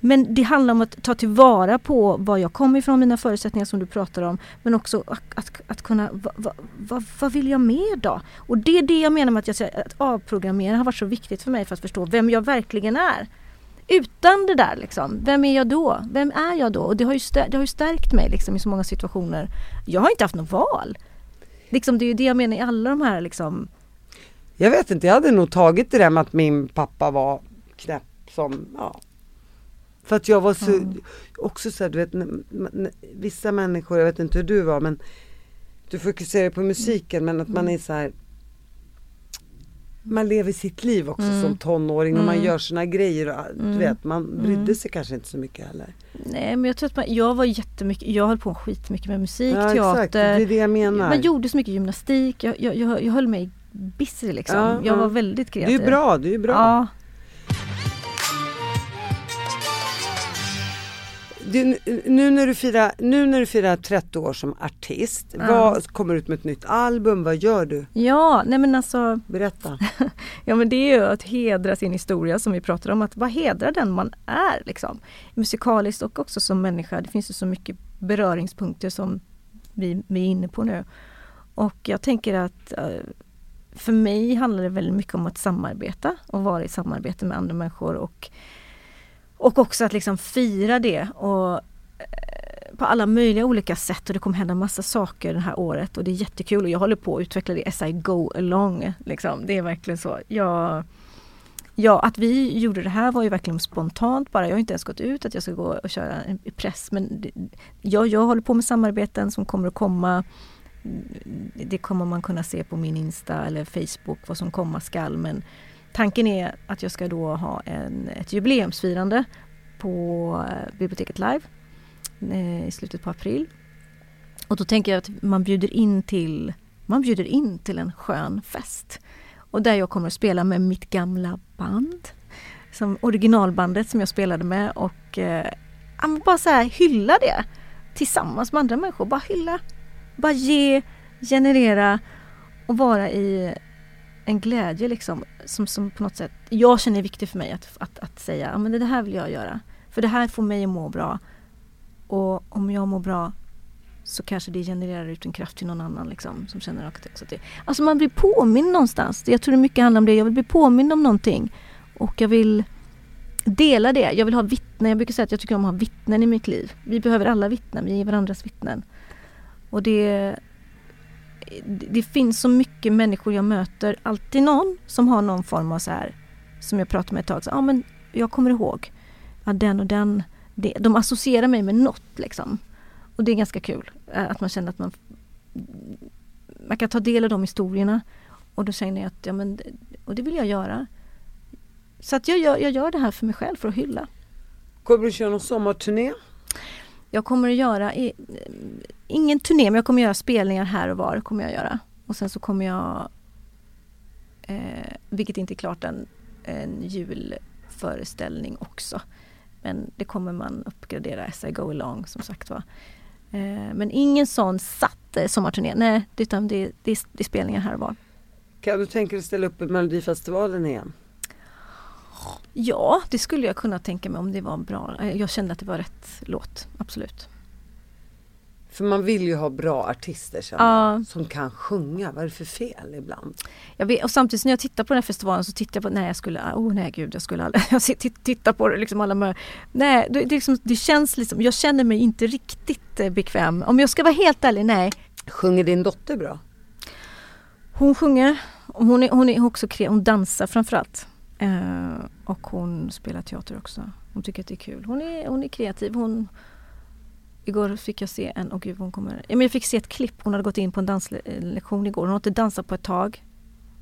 [SPEAKER 2] men det handlar om att ta tillvara på var jag kommer ifrån, mina förutsättningar som du pratar om. Men också att, att, att kunna, vad va, va, vad vill jag mer då? Och det är det jag menar med att, jag säger att avprogrammera har varit så viktigt för mig för att förstå vem jag verkligen är. Utan det där liksom, vem är jag då? Vem är jag då? Och det har ju, stär, det har ju stärkt mig liksom i så många situationer. Jag har inte haft något val. Liksom, det är ju det jag menar i alla de här liksom
[SPEAKER 1] Jag vet inte, jag hade nog tagit det där med att min pappa var knäpp som, ja. För att jag var så,
[SPEAKER 2] Mm.
[SPEAKER 1] också så här, du vet, vissa människor, jag vet inte hur du var men du fokuserar på musiken men att man är så här man lever sitt liv också
[SPEAKER 2] Mm.
[SPEAKER 1] som tonåring och man
[SPEAKER 2] Mm.
[SPEAKER 1] gör sina grejer och du
[SPEAKER 2] Mm.
[SPEAKER 1] vet, man brydde
[SPEAKER 2] Mm.
[SPEAKER 1] sig kanske inte så mycket heller.
[SPEAKER 2] Nej men jag tror att man, jag var jättemycket, jag höll på skitmycket med musik,
[SPEAKER 1] ja,
[SPEAKER 2] teater.
[SPEAKER 1] exakt, det är det jag menar.
[SPEAKER 2] Man gjorde så mycket gymnastik, jag, jag, jag, jag höll mig busy liksom.
[SPEAKER 1] Ja,
[SPEAKER 2] jag
[SPEAKER 1] ja.
[SPEAKER 2] var väldigt
[SPEAKER 1] det är
[SPEAKER 2] kreativ.
[SPEAKER 1] ju bra, det är bra.
[SPEAKER 2] Ja.
[SPEAKER 1] Du, nu, när du firar, nu när du firar 30 år som artist,
[SPEAKER 2] Ja.
[SPEAKER 1] vad kommer ut med ett nytt album, vad gör du?
[SPEAKER 2] ja, nej men alltså
[SPEAKER 1] Berätta.
[SPEAKER 2] Ja men det är ju att hedra sin historia som vi pratar om. Att vad hedrar den man är liksom. Musikaliskt och också som människa. Det finns ju så mycket beröringspunkter som vi, vi är inne på nu. Och jag tänker att eh, för mig handlar det väldigt mycket om att samarbeta och vara i samarbete med andra människor och, och också att liksom fira det och eh, på alla möjliga olika sätt och det kommer hända massa saker det här året och det är jättekul och jag håller på att utveckla det as I go along. Liksom. Det är verkligen så. Jag, ja, att vi gjorde det här var ju verkligen spontant bara. Jag har inte ens gått ut att jag ska gå och köra i press men det, jag, jag håller på med samarbeten som kommer att komma. Det kommer man kunna se på min Insta eller Facebook vad som komma skall men tanken är att jag ska då ha en, ett jubileumsfirande på eh, biblioteket Live eh, i slutet på april. Och då tänker jag att man bjuder in till man bjuder in till en skön fest. Och där jag kommer att spela med mitt gamla band. Som originalbandet som jag spelade med och eh, bara så här hylla det. Tillsammans med andra människor. Bara hylla. Bara ge, generera och vara i en glädje liksom. Som, som på något sätt jag känner är viktigt för mig att, att, att säga ja, men det här vill jag göra. För det här får mig att må bra. Och om jag mår bra så kanske det genererar ut en kraft till någon annan liksom, som känner att också det. Alltså man blir påmind någonstans. Jag tror det mycket handlar om det. Jag vill bli påmind om någonting. Och jag vill dela det. Jag vill ha vittnen. Jag brukar säga att jag tycker om att ha vittnen i mitt liv. Vi behöver alla vittnen. Vi är varandras vittnen. Och det, det finns så mycket människor jag möter. Alltid någon som har någon form av så här som jag pratade med ett tag. Så, ja, men jag kommer ihåg. Ja, den och den. Det, de associerar mig med något liksom. Och det är ganska kul. Eh, att man känner att man man kan ta del av de historierna. och då känner jag att ja, men, och det vill jag göra. Så att jag gör, jag gör det här för mig själv, för att hylla.
[SPEAKER 1] Kommer du köra någon sommarturné?
[SPEAKER 2] Jag kommer att göra, i, ingen turné, men jag kommer att göra spelningar här och var. kommer jag göra. Och sen så kommer jag, eh, vilket inte är klart än, en julföreställning också. Men det kommer man uppgradera as I go along som sagt var. Eh, men ingen sån satt eh, sommarturné, nej utan det, det, det är spelningar här och var.
[SPEAKER 1] Kan du tänka dig att ställa upp i Melodifestivalen igen?
[SPEAKER 2] Ja, det skulle jag kunna tänka mig om det var bra. Eh, jag kände att det var rätt låt, absolut.
[SPEAKER 1] För man vill ju ha bra artister
[SPEAKER 2] Ja.
[SPEAKER 1] som kan sjunga. Vad är det för fel ibland?
[SPEAKER 2] Jag vet, och samtidigt när jag tittar på den här festivalen så tittar jag på, nej jag skulle, oh nej gud jag skulle aldrig, jag tittar på det liksom alla mör, nej det, det, liksom, det känns liksom, jag känner mig inte riktigt eh, bekväm. Om jag ska vara helt ärlig, nej.
[SPEAKER 1] Sjunger din dotter bra?
[SPEAKER 2] Hon sjunger, hon är, hon är också hon dansar framförallt. Eh, och hon spelar teater också. Hon tycker att det är kul. Hon är, hon är kreativ. Hon, igår fick jag se en, åh gud hon kommer, ja, men jag fick se ett klipp. Hon hade gått in på en danslektion igår. Hon har inte dansat på ett tag.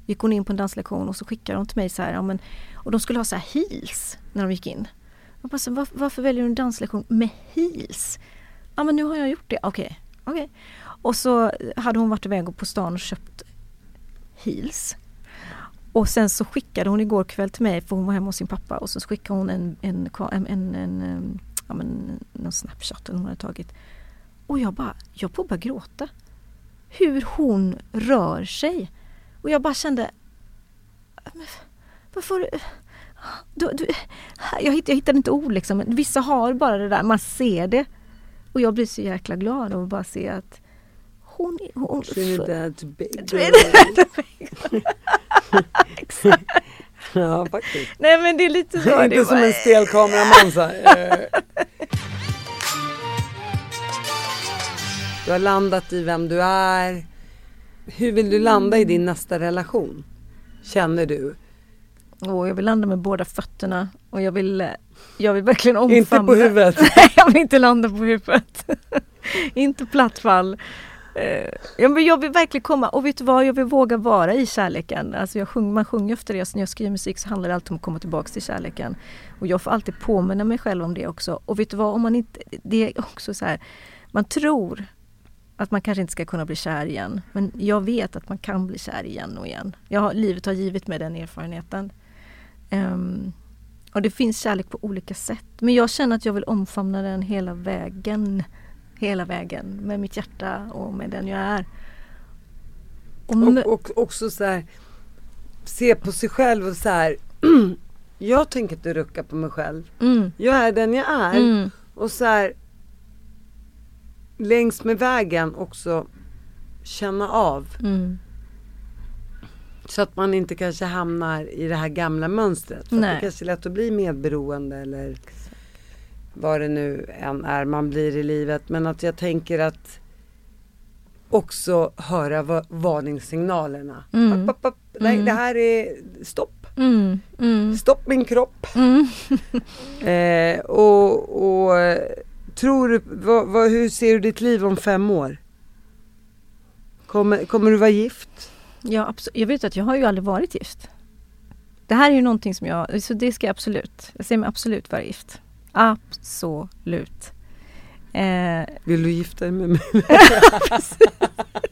[SPEAKER 2] Gick hon in på en danslektion och så skickade hon till mig så här, ja, men, och de skulle ha så här heels när de gick in. Jag bara, så, varför, varför väljer du en danslektion med heels? Ja men nu har jag gjort det, okej. okej. Och så hade hon varit iväg på stan och köpt heels. Och sen så skickade hon igår kväll till mig, för hon var hemma hos sin pappa och så skickade hon en, en, en, en, en, ehm, ja, men, någon snapshot hon hade tagit. Och jag bara, jag får bara gråta. Hur hon rör sig. Och jag bara kände, varför du, du, jag, hittade, jag hittade inte ord liksom. Men Vissa har bara det där, man ser det. Och jag blir så jäkla glad av att bara se att hon, hon
[SPEAKER 1] Trinidad.
[SPEAKER 2] Trinidad
[SPEAKER 1] Ja faktiskt.
[SPEAKER 2] Nej men det är lite så. det
[SPEAKER 1] Inte
[SPEAKER 2] är
[SPEAKER 1] som
[SPEAKER 2] bara-
[SPEAKER 1] en stel kameraman så. Du har landat i vem du är. Hur vill du landa i din nästa relation? Känner du?
[SPEAKER 2] Åh, jag vill landa med båda fötterna och jag vill, eh, jag vill verkligen omfamna.
[SPEAKER 1] Inte på huvudet.
[SPEAKER 2] Nej, jag vill inte landa på huvudet. inte platt fall. Eh, ja, men jag vill verkligen komma och vet du vad, jag vill våga vara i kärleken. Alltså jag sjung, man sjunger efter det, så när jag skriver musik så handlar det alltid om att komma tillbaks till kärleken. Och jag får alltid påminna mig själv om det också. Och vet du vad, om man inte, det är också så här, man tror att man kanske inte ska kunna bli kär igen. Men jag vet att man kan bli kär igen och igen. Jag har, livet har givit mig den erfarenheten. Um, och det finns kärlek på olika sätt. Men jag känner att jag vill omfamna den hela vägen. Hela vägen med mitt hjärta och med den jag är. Och
[SPEAKER 1] Och, och också så här. Se på sig själv och så här. jag tänker inte rucka på mig själv.
[SPEAKER 2] mm,
[SPEAKER 1] Jag är den jag är.
[SPEAKER 2] mm,
[SPEAKER 1] Och så här. Längs med vägen också känna av.
[SPEAKER 2] mm.
[SPEAKER 1] Så att man inte kanske hamnar i det här gamla mönstret. För det kanske är lätt att bli medberoende eller vad det nu än är man blir i livet. Men att jag tänker att också höra va- varningssignalerna.
[SPEAKER 2] Mm.
[SPEAKER 1] App, app, app. Nej,
[SPEAKER 2] Mm.
[SPEAKER 1] det här är stopp.
[SPEAKER 2] Mm, mm,
[SPEAKER 1] Stopp min kropp.
[SPEAKER 2] mm.
[SPEAKER 1] Eh, och, och eh, tror du, vad, vad, hur ser du ditt liv om fem år? Kommer, kommer du vara gift?
[SPEAKER 2] Ja, abso- jag vet att jag har ju aldrig varit gift. Det här är ju någonting som jag, så det ska jag absolut, jag ser mig absolut vara gift. Absolut. Eh,
[SPEAKER 1] Vill du gifta dig med mig?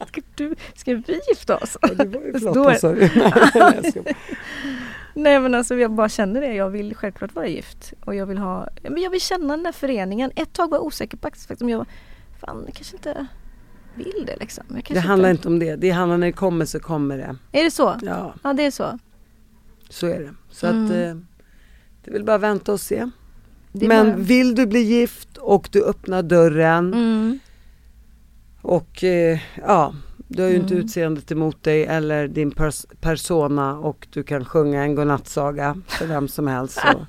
[SPEAKER 2] ska, du, ska vi gifta oss?
[SPEAKER 1] Ja, det var ju flott? Nej,
[SPEAKER 2] men alltså jag bara känner det. Jag vill självklart vara gift. Och jag vill ha, men jag vill känna den där föreningen. Ett tag var jag osäker på faktiskt om jag, fan jag kanske inte vill det liksom.
[SPEAKER 1] Det handlar inte om det. Det handlar när det kommer så kommer det.
[SPEAKER 2] Är det så?
[SPEAKER 1] Ja,
[SPEAKER 2] Ja det är så.
[SPEAKER 1] så är det. Så
[SPEAKER 2] Mm.
[SPEAKER 1] att eh, det vill bara vänta och se. Men
[SPEAKER 2] bara-
[SPEAKER 1] vill du bli gift och du öppnar dörren
[SPEAKER 2] Mm.
[SPEAKER 1] och eh, ja, du har ju inte
[SPEAKER 2] Mm.
[SPEAKER 1] utseendet emot dig eller din pers- persona och du kan sjunga en godnattsaga för vem som helst. Så.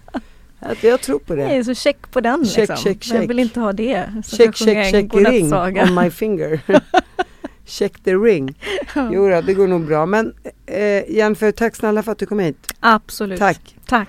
[SPEAKER 1] Jag tror på det.
[SPEAKER 2] Nej, så check på den
[SPEAKER 1] Check,
[SPEAKER 2] liksom.
[SPEAKER 1] check,
[SPEAKER 2] Men Jag
[SPEAKER 1] check.
[SPEAKER 2] vill inte ha det. Så
[SPEAKER 1] Check, check, check ring on my finger. check the ring. Jo då, det går nog bra. Men eh, Jennifer, tack snälla för att du kom hit.
[SPEAKER 2] Absolut.
[SPEAKER 1] Tack.
[SPEAKER 2] Tack.